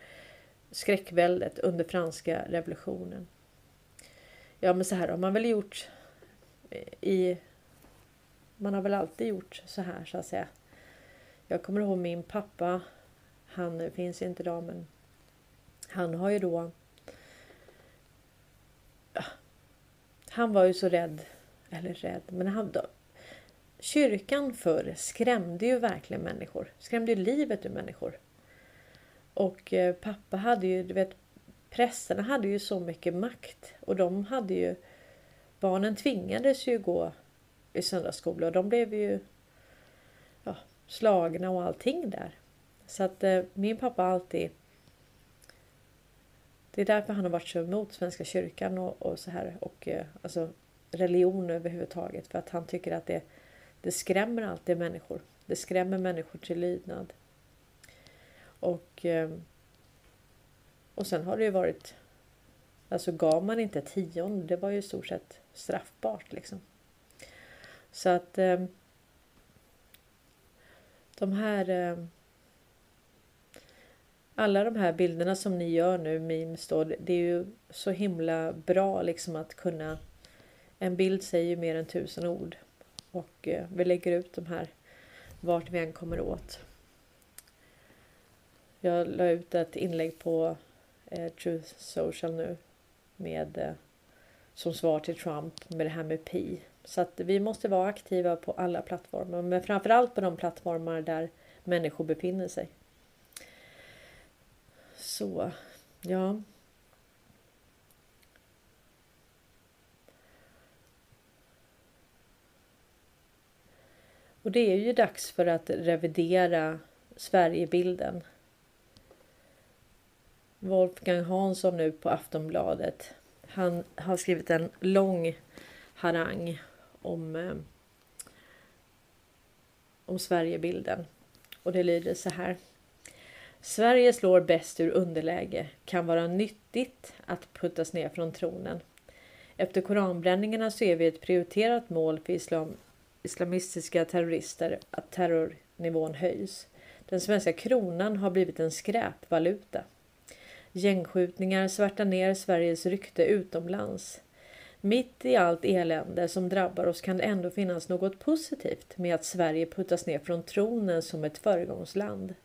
skräckväldet under franska revolutionen. Ja, men så här har man väl gjort eh, i... Man har väl alltid gjort så här så att säga. Jag kommer ihåg min pappa. Han finns inte idag men han har ju då... Han var ju så rädd. Eller rädd, men han... Då, kyrkan förr skrämde ju verkligen människor. Skrämde ju livet ur människor. Och eh, pappa hade ju, du vet, prästerna hade ju så mycket makt och de hade ju barnen tvingades ju gå i söndagsskola och de blev ju ja, slagna och allting där. Så att eh, min pappa alltid det är därför han har varit så emot Svenska kyrkan och, och så här och eh, alltså religion överhuvudtaget för att han tycker att det, det skrämmer alltid människor. Det skrämmer människor till lydnad. Och, eh, och sen har det ju varit Alltså gav man inte tionde, det var ju i stort sett straffbart liksom. Så att eh, de här eh, alla de här bilderna som ni gör nu, memes då, det är ju så himla bra liksom att kunna en bild säger ju mer än tusen ord och eh, vi lägger ut de här vart vi än kommer åt. Jag la ut ett inlägg på eh, Truth Social nu med eh, som svar till Trump med det här med pi. Så att vi måste vara aktiva på alla plattformar, men framförallt på de plattformar där människor befinner sig. Så, ja. Och det är ju dags för att revidera Sverigebilden. Wolfgang Hansson nu på Aftonbladet. Han har skrivit en lång harang om, eh, om Sverigebilden. Och det lyder så här. Sverige slår bäst ur underläge, kan vara nyttigt att puttas ner från tronen. Efter koranbränningarna så är vi ett prioriterat mål för islam, islamistiska terrorister att terrornivån höjs. Den svenska kronan har blivit en skräpvaluta. Gängskjutningar svärtar ner Sveriges rykte utomlands. Mitt i allt elände som drabbar oss kan det ändå finnas något positivt med att Sverige puttas ner från tronen som ett föregångsland.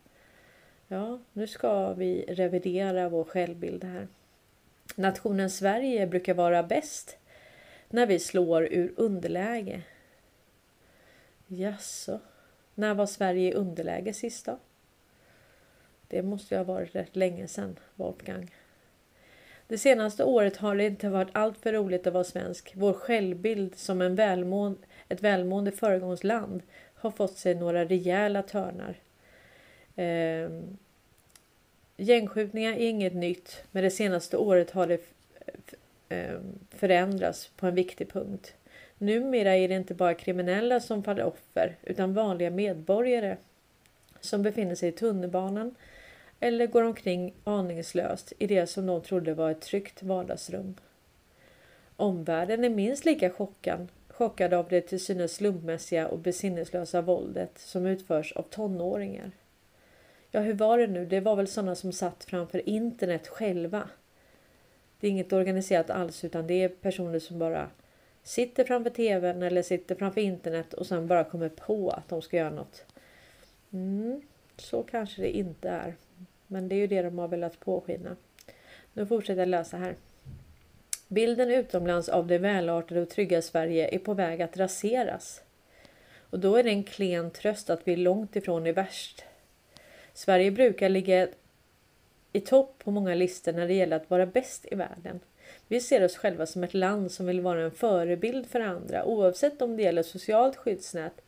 Ja, nu ska vi revidera vår självbild här. Nationen Sverige brukar vara bäst när vi slår ur underläge. Jaså, när var Sverige i underläge sist då? Det måste ju ha varit rätt länge sedan, Wolfgang. Det senaste året har det inte varit allt för roligt att vara svensk. Vår självbild som en välmående, ett välmående föregångsland har fått sig några rejäla törnar. Eh, gängskjutningar är inget nytt, men det senaste året har det eh, förändrats på en viktig punkt. Numera är det inte bara kriminella som faller offer utan vanliga medborgare som befinner sig i tunnelbanan, eller går omkring aningslöst i det som de trodde var ett tryggt vardagsrum. Omvärlden är minst lika chockad, chockad av det till synes slumpmässiga och besinneslösa våldet som utförs av tonåringar. Ja, hur var det nu? Det var väl sådana som satt framför internet själva. Det är inget organiserat alls utan det är personer som bara sitter framför tvn eller sitter framför internet och sen bara kommer på att de ska göra något. Mm, så kanske det inte är. Men det är ju det de har velat påskina. Nu fortsätter jag läsa här. Bilden utomlands av det välartade och trygga Sverige är på väg att raseras. Och då är det en klen tröst att vi långt ifrån är värst. Sverige brukar ligga i topp på många listor när det gäller att vara bäst i världen. Vi ser oss själva som ett land som vill vara en förebild för andra oavsett om det gäller socialt skyddsnät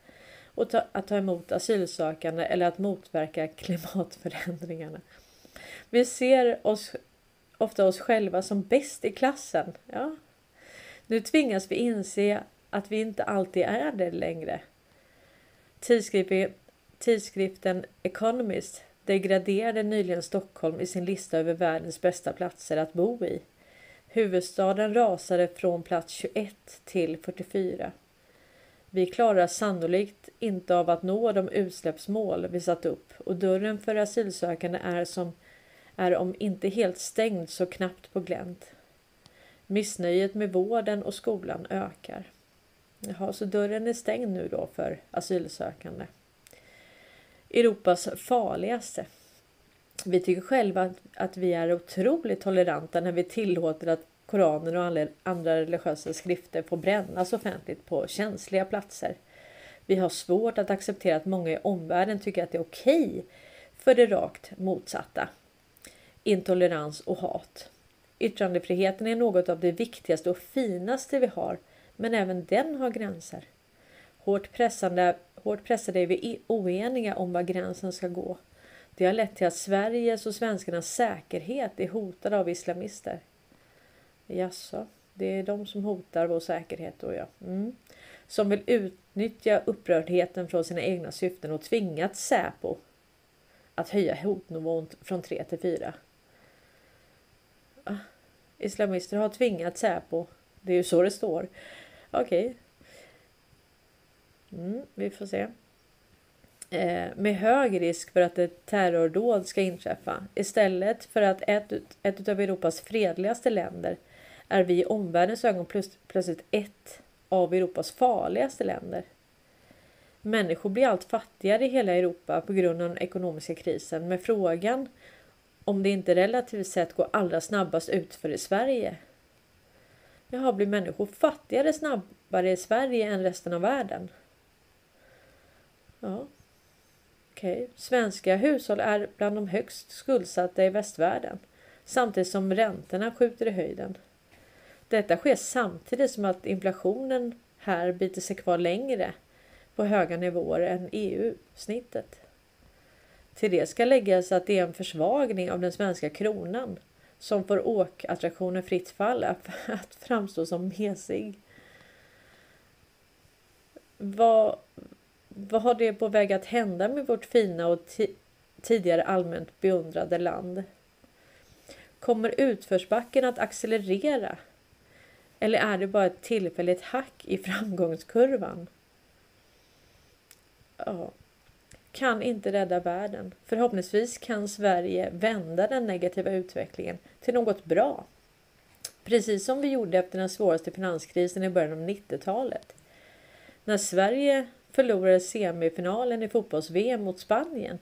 och ta, att ta emot asylsökande eller att motverka klimatförändringarna. Vi ser oss ofta oss själva som bäst i klassen. Ja. Nu tvingas vi inse att vi inte alltid är det längre. Tidskriften Economist degraderade nyligen Stockholm i sin lista över världens bästa platser att bo i. Huvudstaden rasade från plats 21 till 44. Vi klarar sannolikt inte av att nå de utsläppsmål vi satt upp och dörren för asylsökande är som är om inte helt stängd så knappt på glänt. Missnöjet med vården och skolan ökar. Jaha, så dörren är stängd nu då för asylsökande. Europas farligaste. Vi tycker själva att, att vi är otroligt toleranta när vi tillåter att Koranen och andra religiösa skrifter får brännas offentligt på känsliga platser. Vi har svårt att acceptera att många i omvärlden tycker att det är okej för det rakt motsatta. Intolerans och hat. Yttrandefriheten är något av det viktigaste och finaste vi har, men även den har gränser. Hårt, pressande, hårt pressade är vi oeniga om var gränsen ska gå. Det har lett till att Sveriges och svenskarnas säkerhet är hotad av islamister. Jaså, det är de som hotar vår säkerhet då ja. Mm. Som vill utnyttja upprördheten från sina egna syften och tvingat Säpo att höja hotnivån från 3 till 4. Ah, islamister har tvingat Säpo. Det är ju så det står. Okej. Okay. Mm, vi får se. Eh, med hög risk för att ett terrordåd ska inträffa. Istället för att ett, ett av Europas fredligaste länder är vi i omvärldens ögon plötsligt ett av Europas farligaste länder. Människor blir allt fattigare i hela Europa på grund av den ekonomiska krisen. Men frågan om det inte relativt sett går allra snabbast utför i Sverige. Jaha, blir människor fattigare snabbare i Sverige än resten av världen? Ja, okej. Okay. Svenska hushåll är bland de högst skuldsatta i västvärlden samtidigt som räntorna skjuter i höjden. Detta sker samtidigt som att inflationen här biter sig kvar längre på höga nivåer än EU-snittet. Till det ska läggas att det är en försvagning av den svenska kronan som får åkattraktionen fritt fall att framstå som mesig. Vad, vad har det på väg att hända med vårt fina och tidigare allmänt beundrade land? Kommer utförsbacken att accelerera eller är det bara ett tillfälligt hack i framgångskurvan? Ja. Kan inte rädda världen. Förhoppningsvis kan Sverige vända den negativa utvecklingen till något bra. Precis som vi gjorde efter den svåraste finanskrisen i början av 90-talet. När Sverige förlorade semifinalen i fotbolls-VM mot Spanien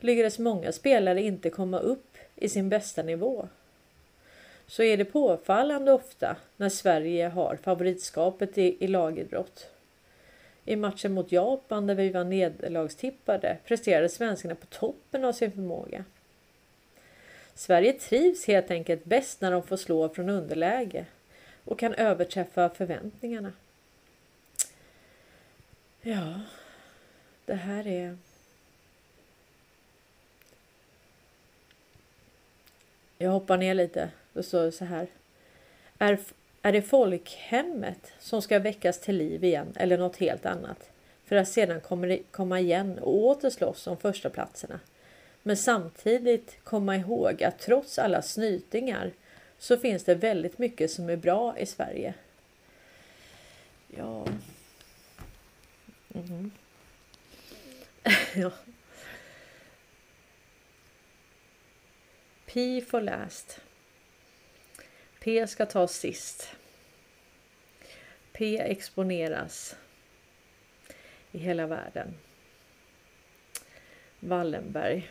lyckades många spelare inte komma upp i sin bästa nivå så är det påfallande ofta när Sverige har favoritskapet i, i lagidrott. I matchen mot Japan där vi var nederlagstippade presterade svenskarna på toppen av sin förmåga. Sverige trivs helt enkelt bäst när de får slå från underläge och kan överträffa förväntningarna. Ja, det här är Jag hoppar ner lite. Då står det så här. Är, är det folkhemmet som ska väckas till liv igen eller något helt annat? För att sedan komma igen och åter slåss om första platserna. Men samtidigt komma ihåg att trots alla snytingar så finns det väldigt mycket som är bra i Sverige. Ja. Mm. ja. P for last. P ska tas sist. P exponeras i hela världen. Wallenberg.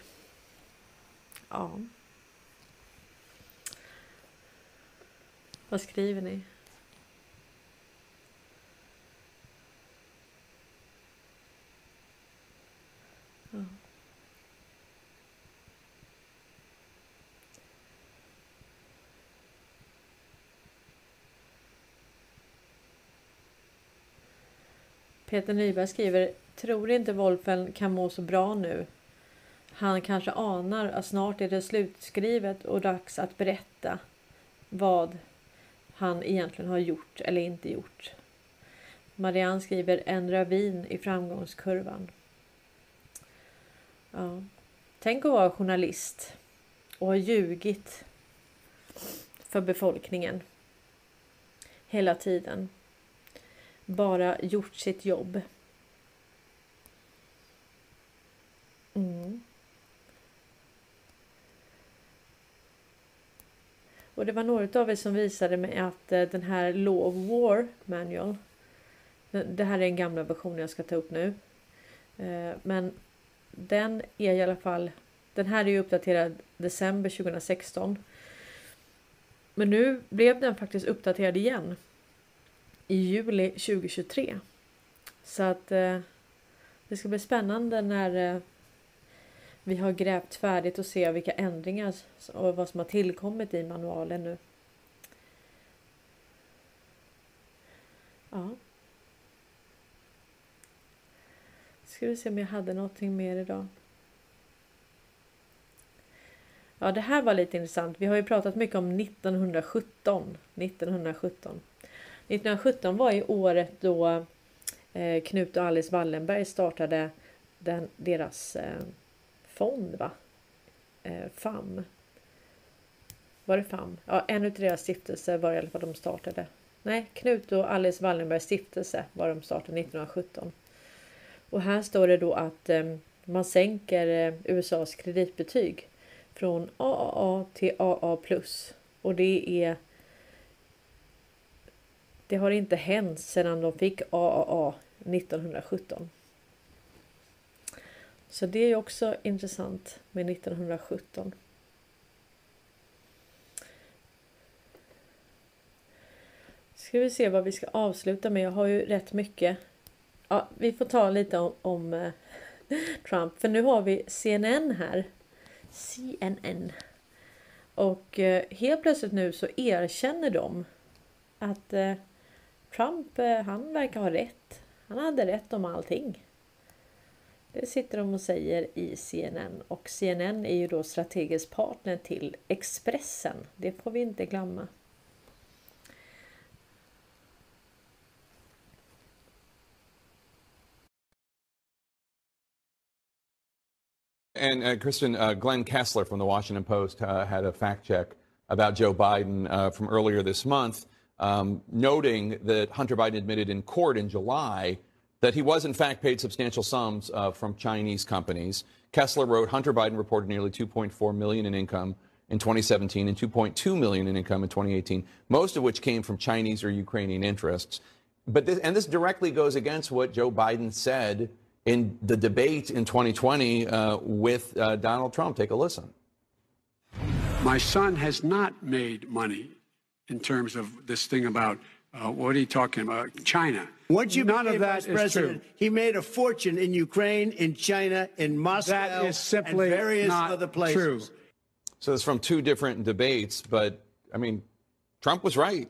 Ja. Vad skriver ni? Peter Nyberg skriver Tror inte Wolfen kan må så bra nu. Han kanske anar att snart är det slutskrivet och dags att berätta vad han egentligen har gjort eller inte gjort. Marianne skriver en ravin i framgångskurvan. Ja. Tänk att vara journalist och ha ljugit för befolkningen hela tiden. Bara gjort sitt jobb. Mm. Och det var några av er som visade mig att eh, den här Law of War Manual. Det här är en gamla version jag ska ta upp nu. Eh, men den är i alla fall. Den här är ju uppdaterad december 2016. Men nu blev den faktiskt uppdaterad igen. I juli 2023. Så att eh, det ska bli spännande när eh, vi har grävt färdigt och se vilka ändringar och vad som har tillkommit i manualen nu. Ja. Ska vi se om jag hade någonting mer idag. Ja, det här var lite intressant. Vi har ju pratat mycket om 1917. 1917. 1917 var ju året då eh, Knut och Alice Wallenberg startade den, deras eh, fond va? Eh, FAM. Var det FAM? Ja, en av deras stiftelser var i alla fall de startade. Nej, Knut och Alice Wallenbergs stiftelse var de startade 1917. Och här står det då att eh, man sänker eh, USAs kreditbetyg från AAA till AA+. Och det är det har inte hänt sedan de fick AAA 1917. Så det är också intressant med 1917. Ska vi se vad vi ska avsluta med. Jag har ju rätt mycket. Ja, vi får ta lite om, om eh, Trump. För nu har vi CNN här. CNN. Och eh, helt plötsligt nu så erkänner de att eh, Trump, eh, han verkar ha rätt. Han hade rätt om allting. Det sitter de och säger i CNN och CNN är ju då strategisk partner till Expressen. Det får vi inte glömma. And uh, Kristen, uh, Glenn Kessler from the Washington Post uh, had a fact check about Joe Biden uh, from earlier this month, um, noting that Hunter Biden admitted in court in July that he was in fact paid substantial sums uh, from Chinese companies. Kessler wrote Hunter Biden reported nearly 2.4 million in income in 2017 and 2.2 million in income in 2018, most of which came from Chinese or Ukrainian interests. But this, and this directly goes against what Joe Biden said in the debate in 2020 uh, with uh, Donald Trump. Take a listen. My son has not made money in terms of this thing about uh, what are you talking about? China. Once you None became of that vice president, true. he made a fortune in Ukraine, in China, in Moscow, That is simply and various not other places. true. So it's from two different debates, but I mean, Trump was right.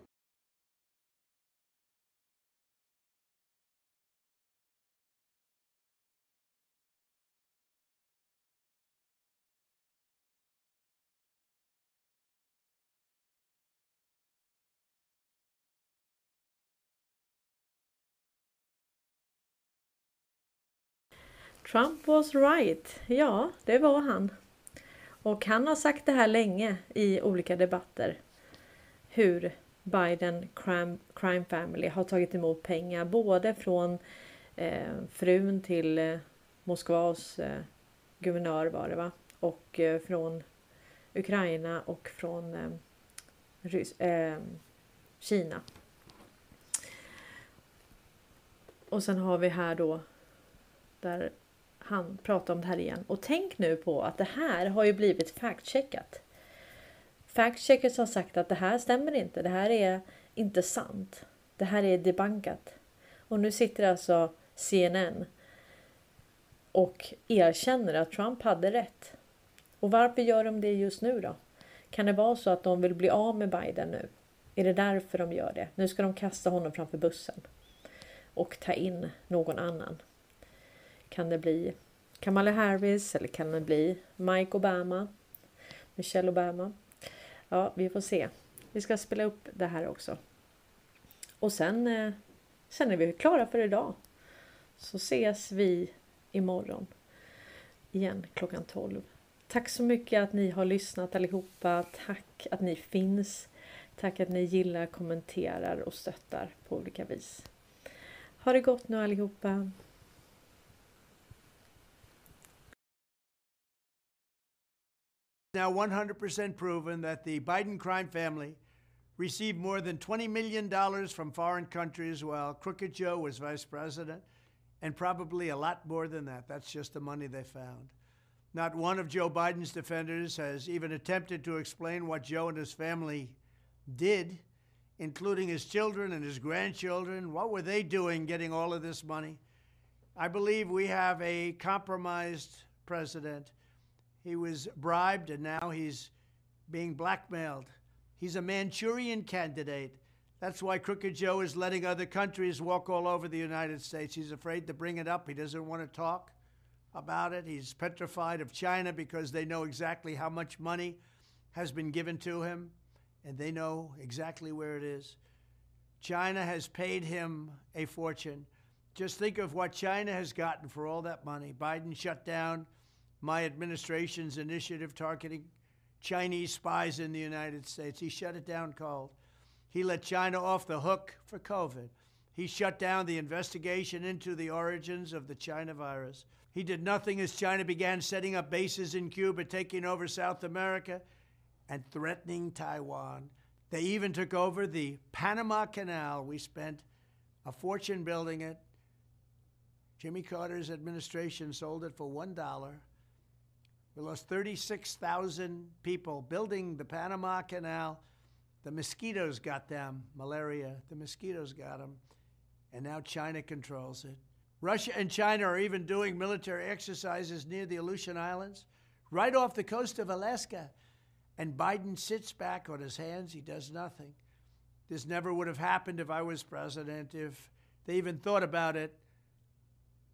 Trump was right. Ja, det var han. Och han har sagt det här länge i olika debatter. Hur Biden crime, crime Family har tagit emot pengar både från eh, frun till eh, Moskvas eh, guvernör var det va? Och eh, från Ukraina och från eh, Rys eh, Kina. Och sen har vi här då där han pratar om det här igen. Och tänk nu på att det här har ju blivit factcheckat. Factcheckers har sagt att det här stämmer inte. Det här är inte sant. Det här är debankat. Och nu sitter alltså CNN och erkänner att Trump hade rätt. Och varför gör de det just nu då? Kan det vara så att de vill bli av med Biden nu? Är det därför de gör det? Nu ska de kasta honom framför bussen och ta in någon annan. Kan det bli Kamala Harris eller kan det bli Mike Obama? Michelle Obama? Ja, vi får se. Vi ska spela upp det här också. Och sen, eh, sen är vi klara för idag. Så ses vi imorgon igen klockan 12. Tack så mycket att ni har lyssnat allihopa. Tack att ni finns. Tack att ni gillar, kommenterar och stöttar på olika vis. Ha det gott nu allihopa. Now 100% proven that the Biden crime family received more than $20 million from foreign countries while Crooked Joe was vice president, and probably a lot more than that. That's just the money they found. Not one of Joe Biden's defenders has even attempted to explain what Joe and his family did, including his children and his grandchildren. What were they doing getting all of this money? I believe we have a compromised president. He was bribed and now he's being blackmailed. He's a Manchurian candidate. That's why Crooked Joe is letting other countries walk all over the United States. He's afraid to bring it up. He doesn't want to talk about it. He's petrified of China because they know exactly how much money has been given to him and they know exactly where it is. China has paid him a fortune. Just think of what China has gotten for all that money. Biden shut down my administration's initiative targeting Chinese spies in the United States. He shut it down cold. He let China off the hook for COVID. He shut down the investigation into the origins of the China virus. He did nothing as China began setting up bases in Cuba, taking over South America, and threatening Taiwan. They even took over the Panama Canal. We spent a fortune building it. Jimmy Carter's administration sold it for $1. We lost 36,000 people building the Panama Canal. The mosquitoes got them, malaria. The mosquitoes got them. And now China controls it. Russia and China are even doing military exercises near the Aleutian Islands, right off the coast of Alaska. And Biden sits back on his hands. He does nothing. This never would have happened if I was president. If they even thought about it,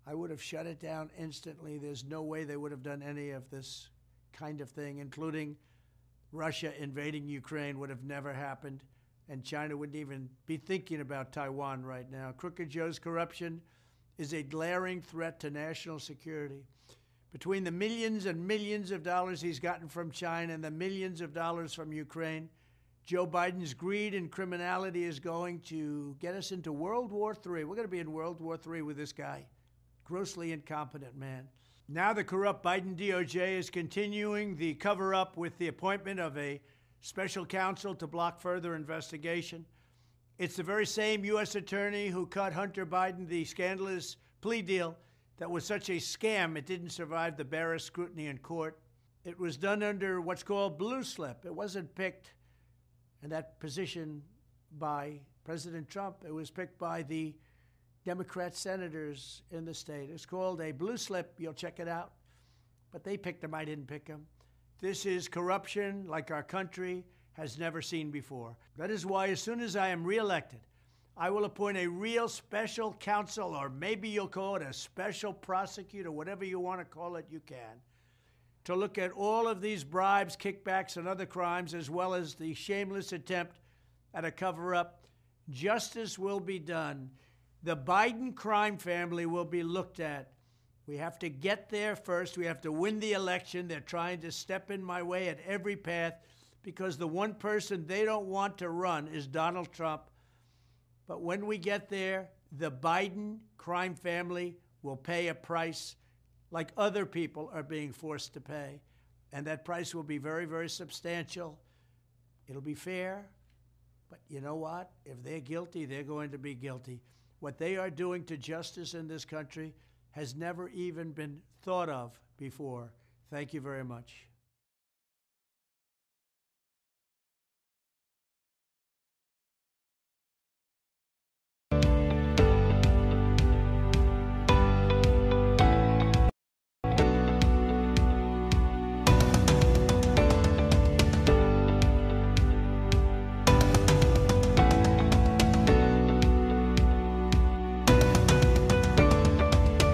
I would have shut it down instantly. There's no way they would have done any of this kind of thing, including Russia invading Ukraine, would have never happened. And China wouldn't even be thinking about Taiwan right now. Crooked Joe's corruption is a glaring threat to national security. Between the millions and millions of dollars he's gotten from China and the millions of dollars from Ukraine, Joe Biden's greed and criminality is going to get us into World War III. We're going to be in World War III with this guy. Grossly incompetent man. Now the corrupt Biden DOJ is continuing the cover up with the appointment of a special counsel to block further investigation. It's the very same U.S. attorney who cut Hunter Biden the scandalous plea deal that was such a scam it didn't survive the barest scrutiny in court. It was done under what's called blue slip. It wasn't picked in that position by President Trump. It was picked by the Democrat senators in the state. It's called a blue slip. You'll check it out. But they picked him. I didn't pick him. This is corruption like our country has never seen before. That is why, as soon as I am reelected, I will appoint a real special counsel, or maybe you'll call it a special prosecutor, whatever you want to call it, you can, to look at all of these bribes, kickbacks, and other crimes, as well as the shameless attempt at a cover up. Justice will be done. The Biden crime family will be looked at. We have to get there first. We have to win the election. They're trying to step in my way at every path because the one person they don't want to run is Donald Trump. But when we get there, the Biden crime family will pay a price like other people are being forced to pay. And that price will be very, very substantial. It'll be fair. But you know what? If they're guilty, they're going to be guilty. What they are doing to justice in this country has never even been thought of before. Thank you very much.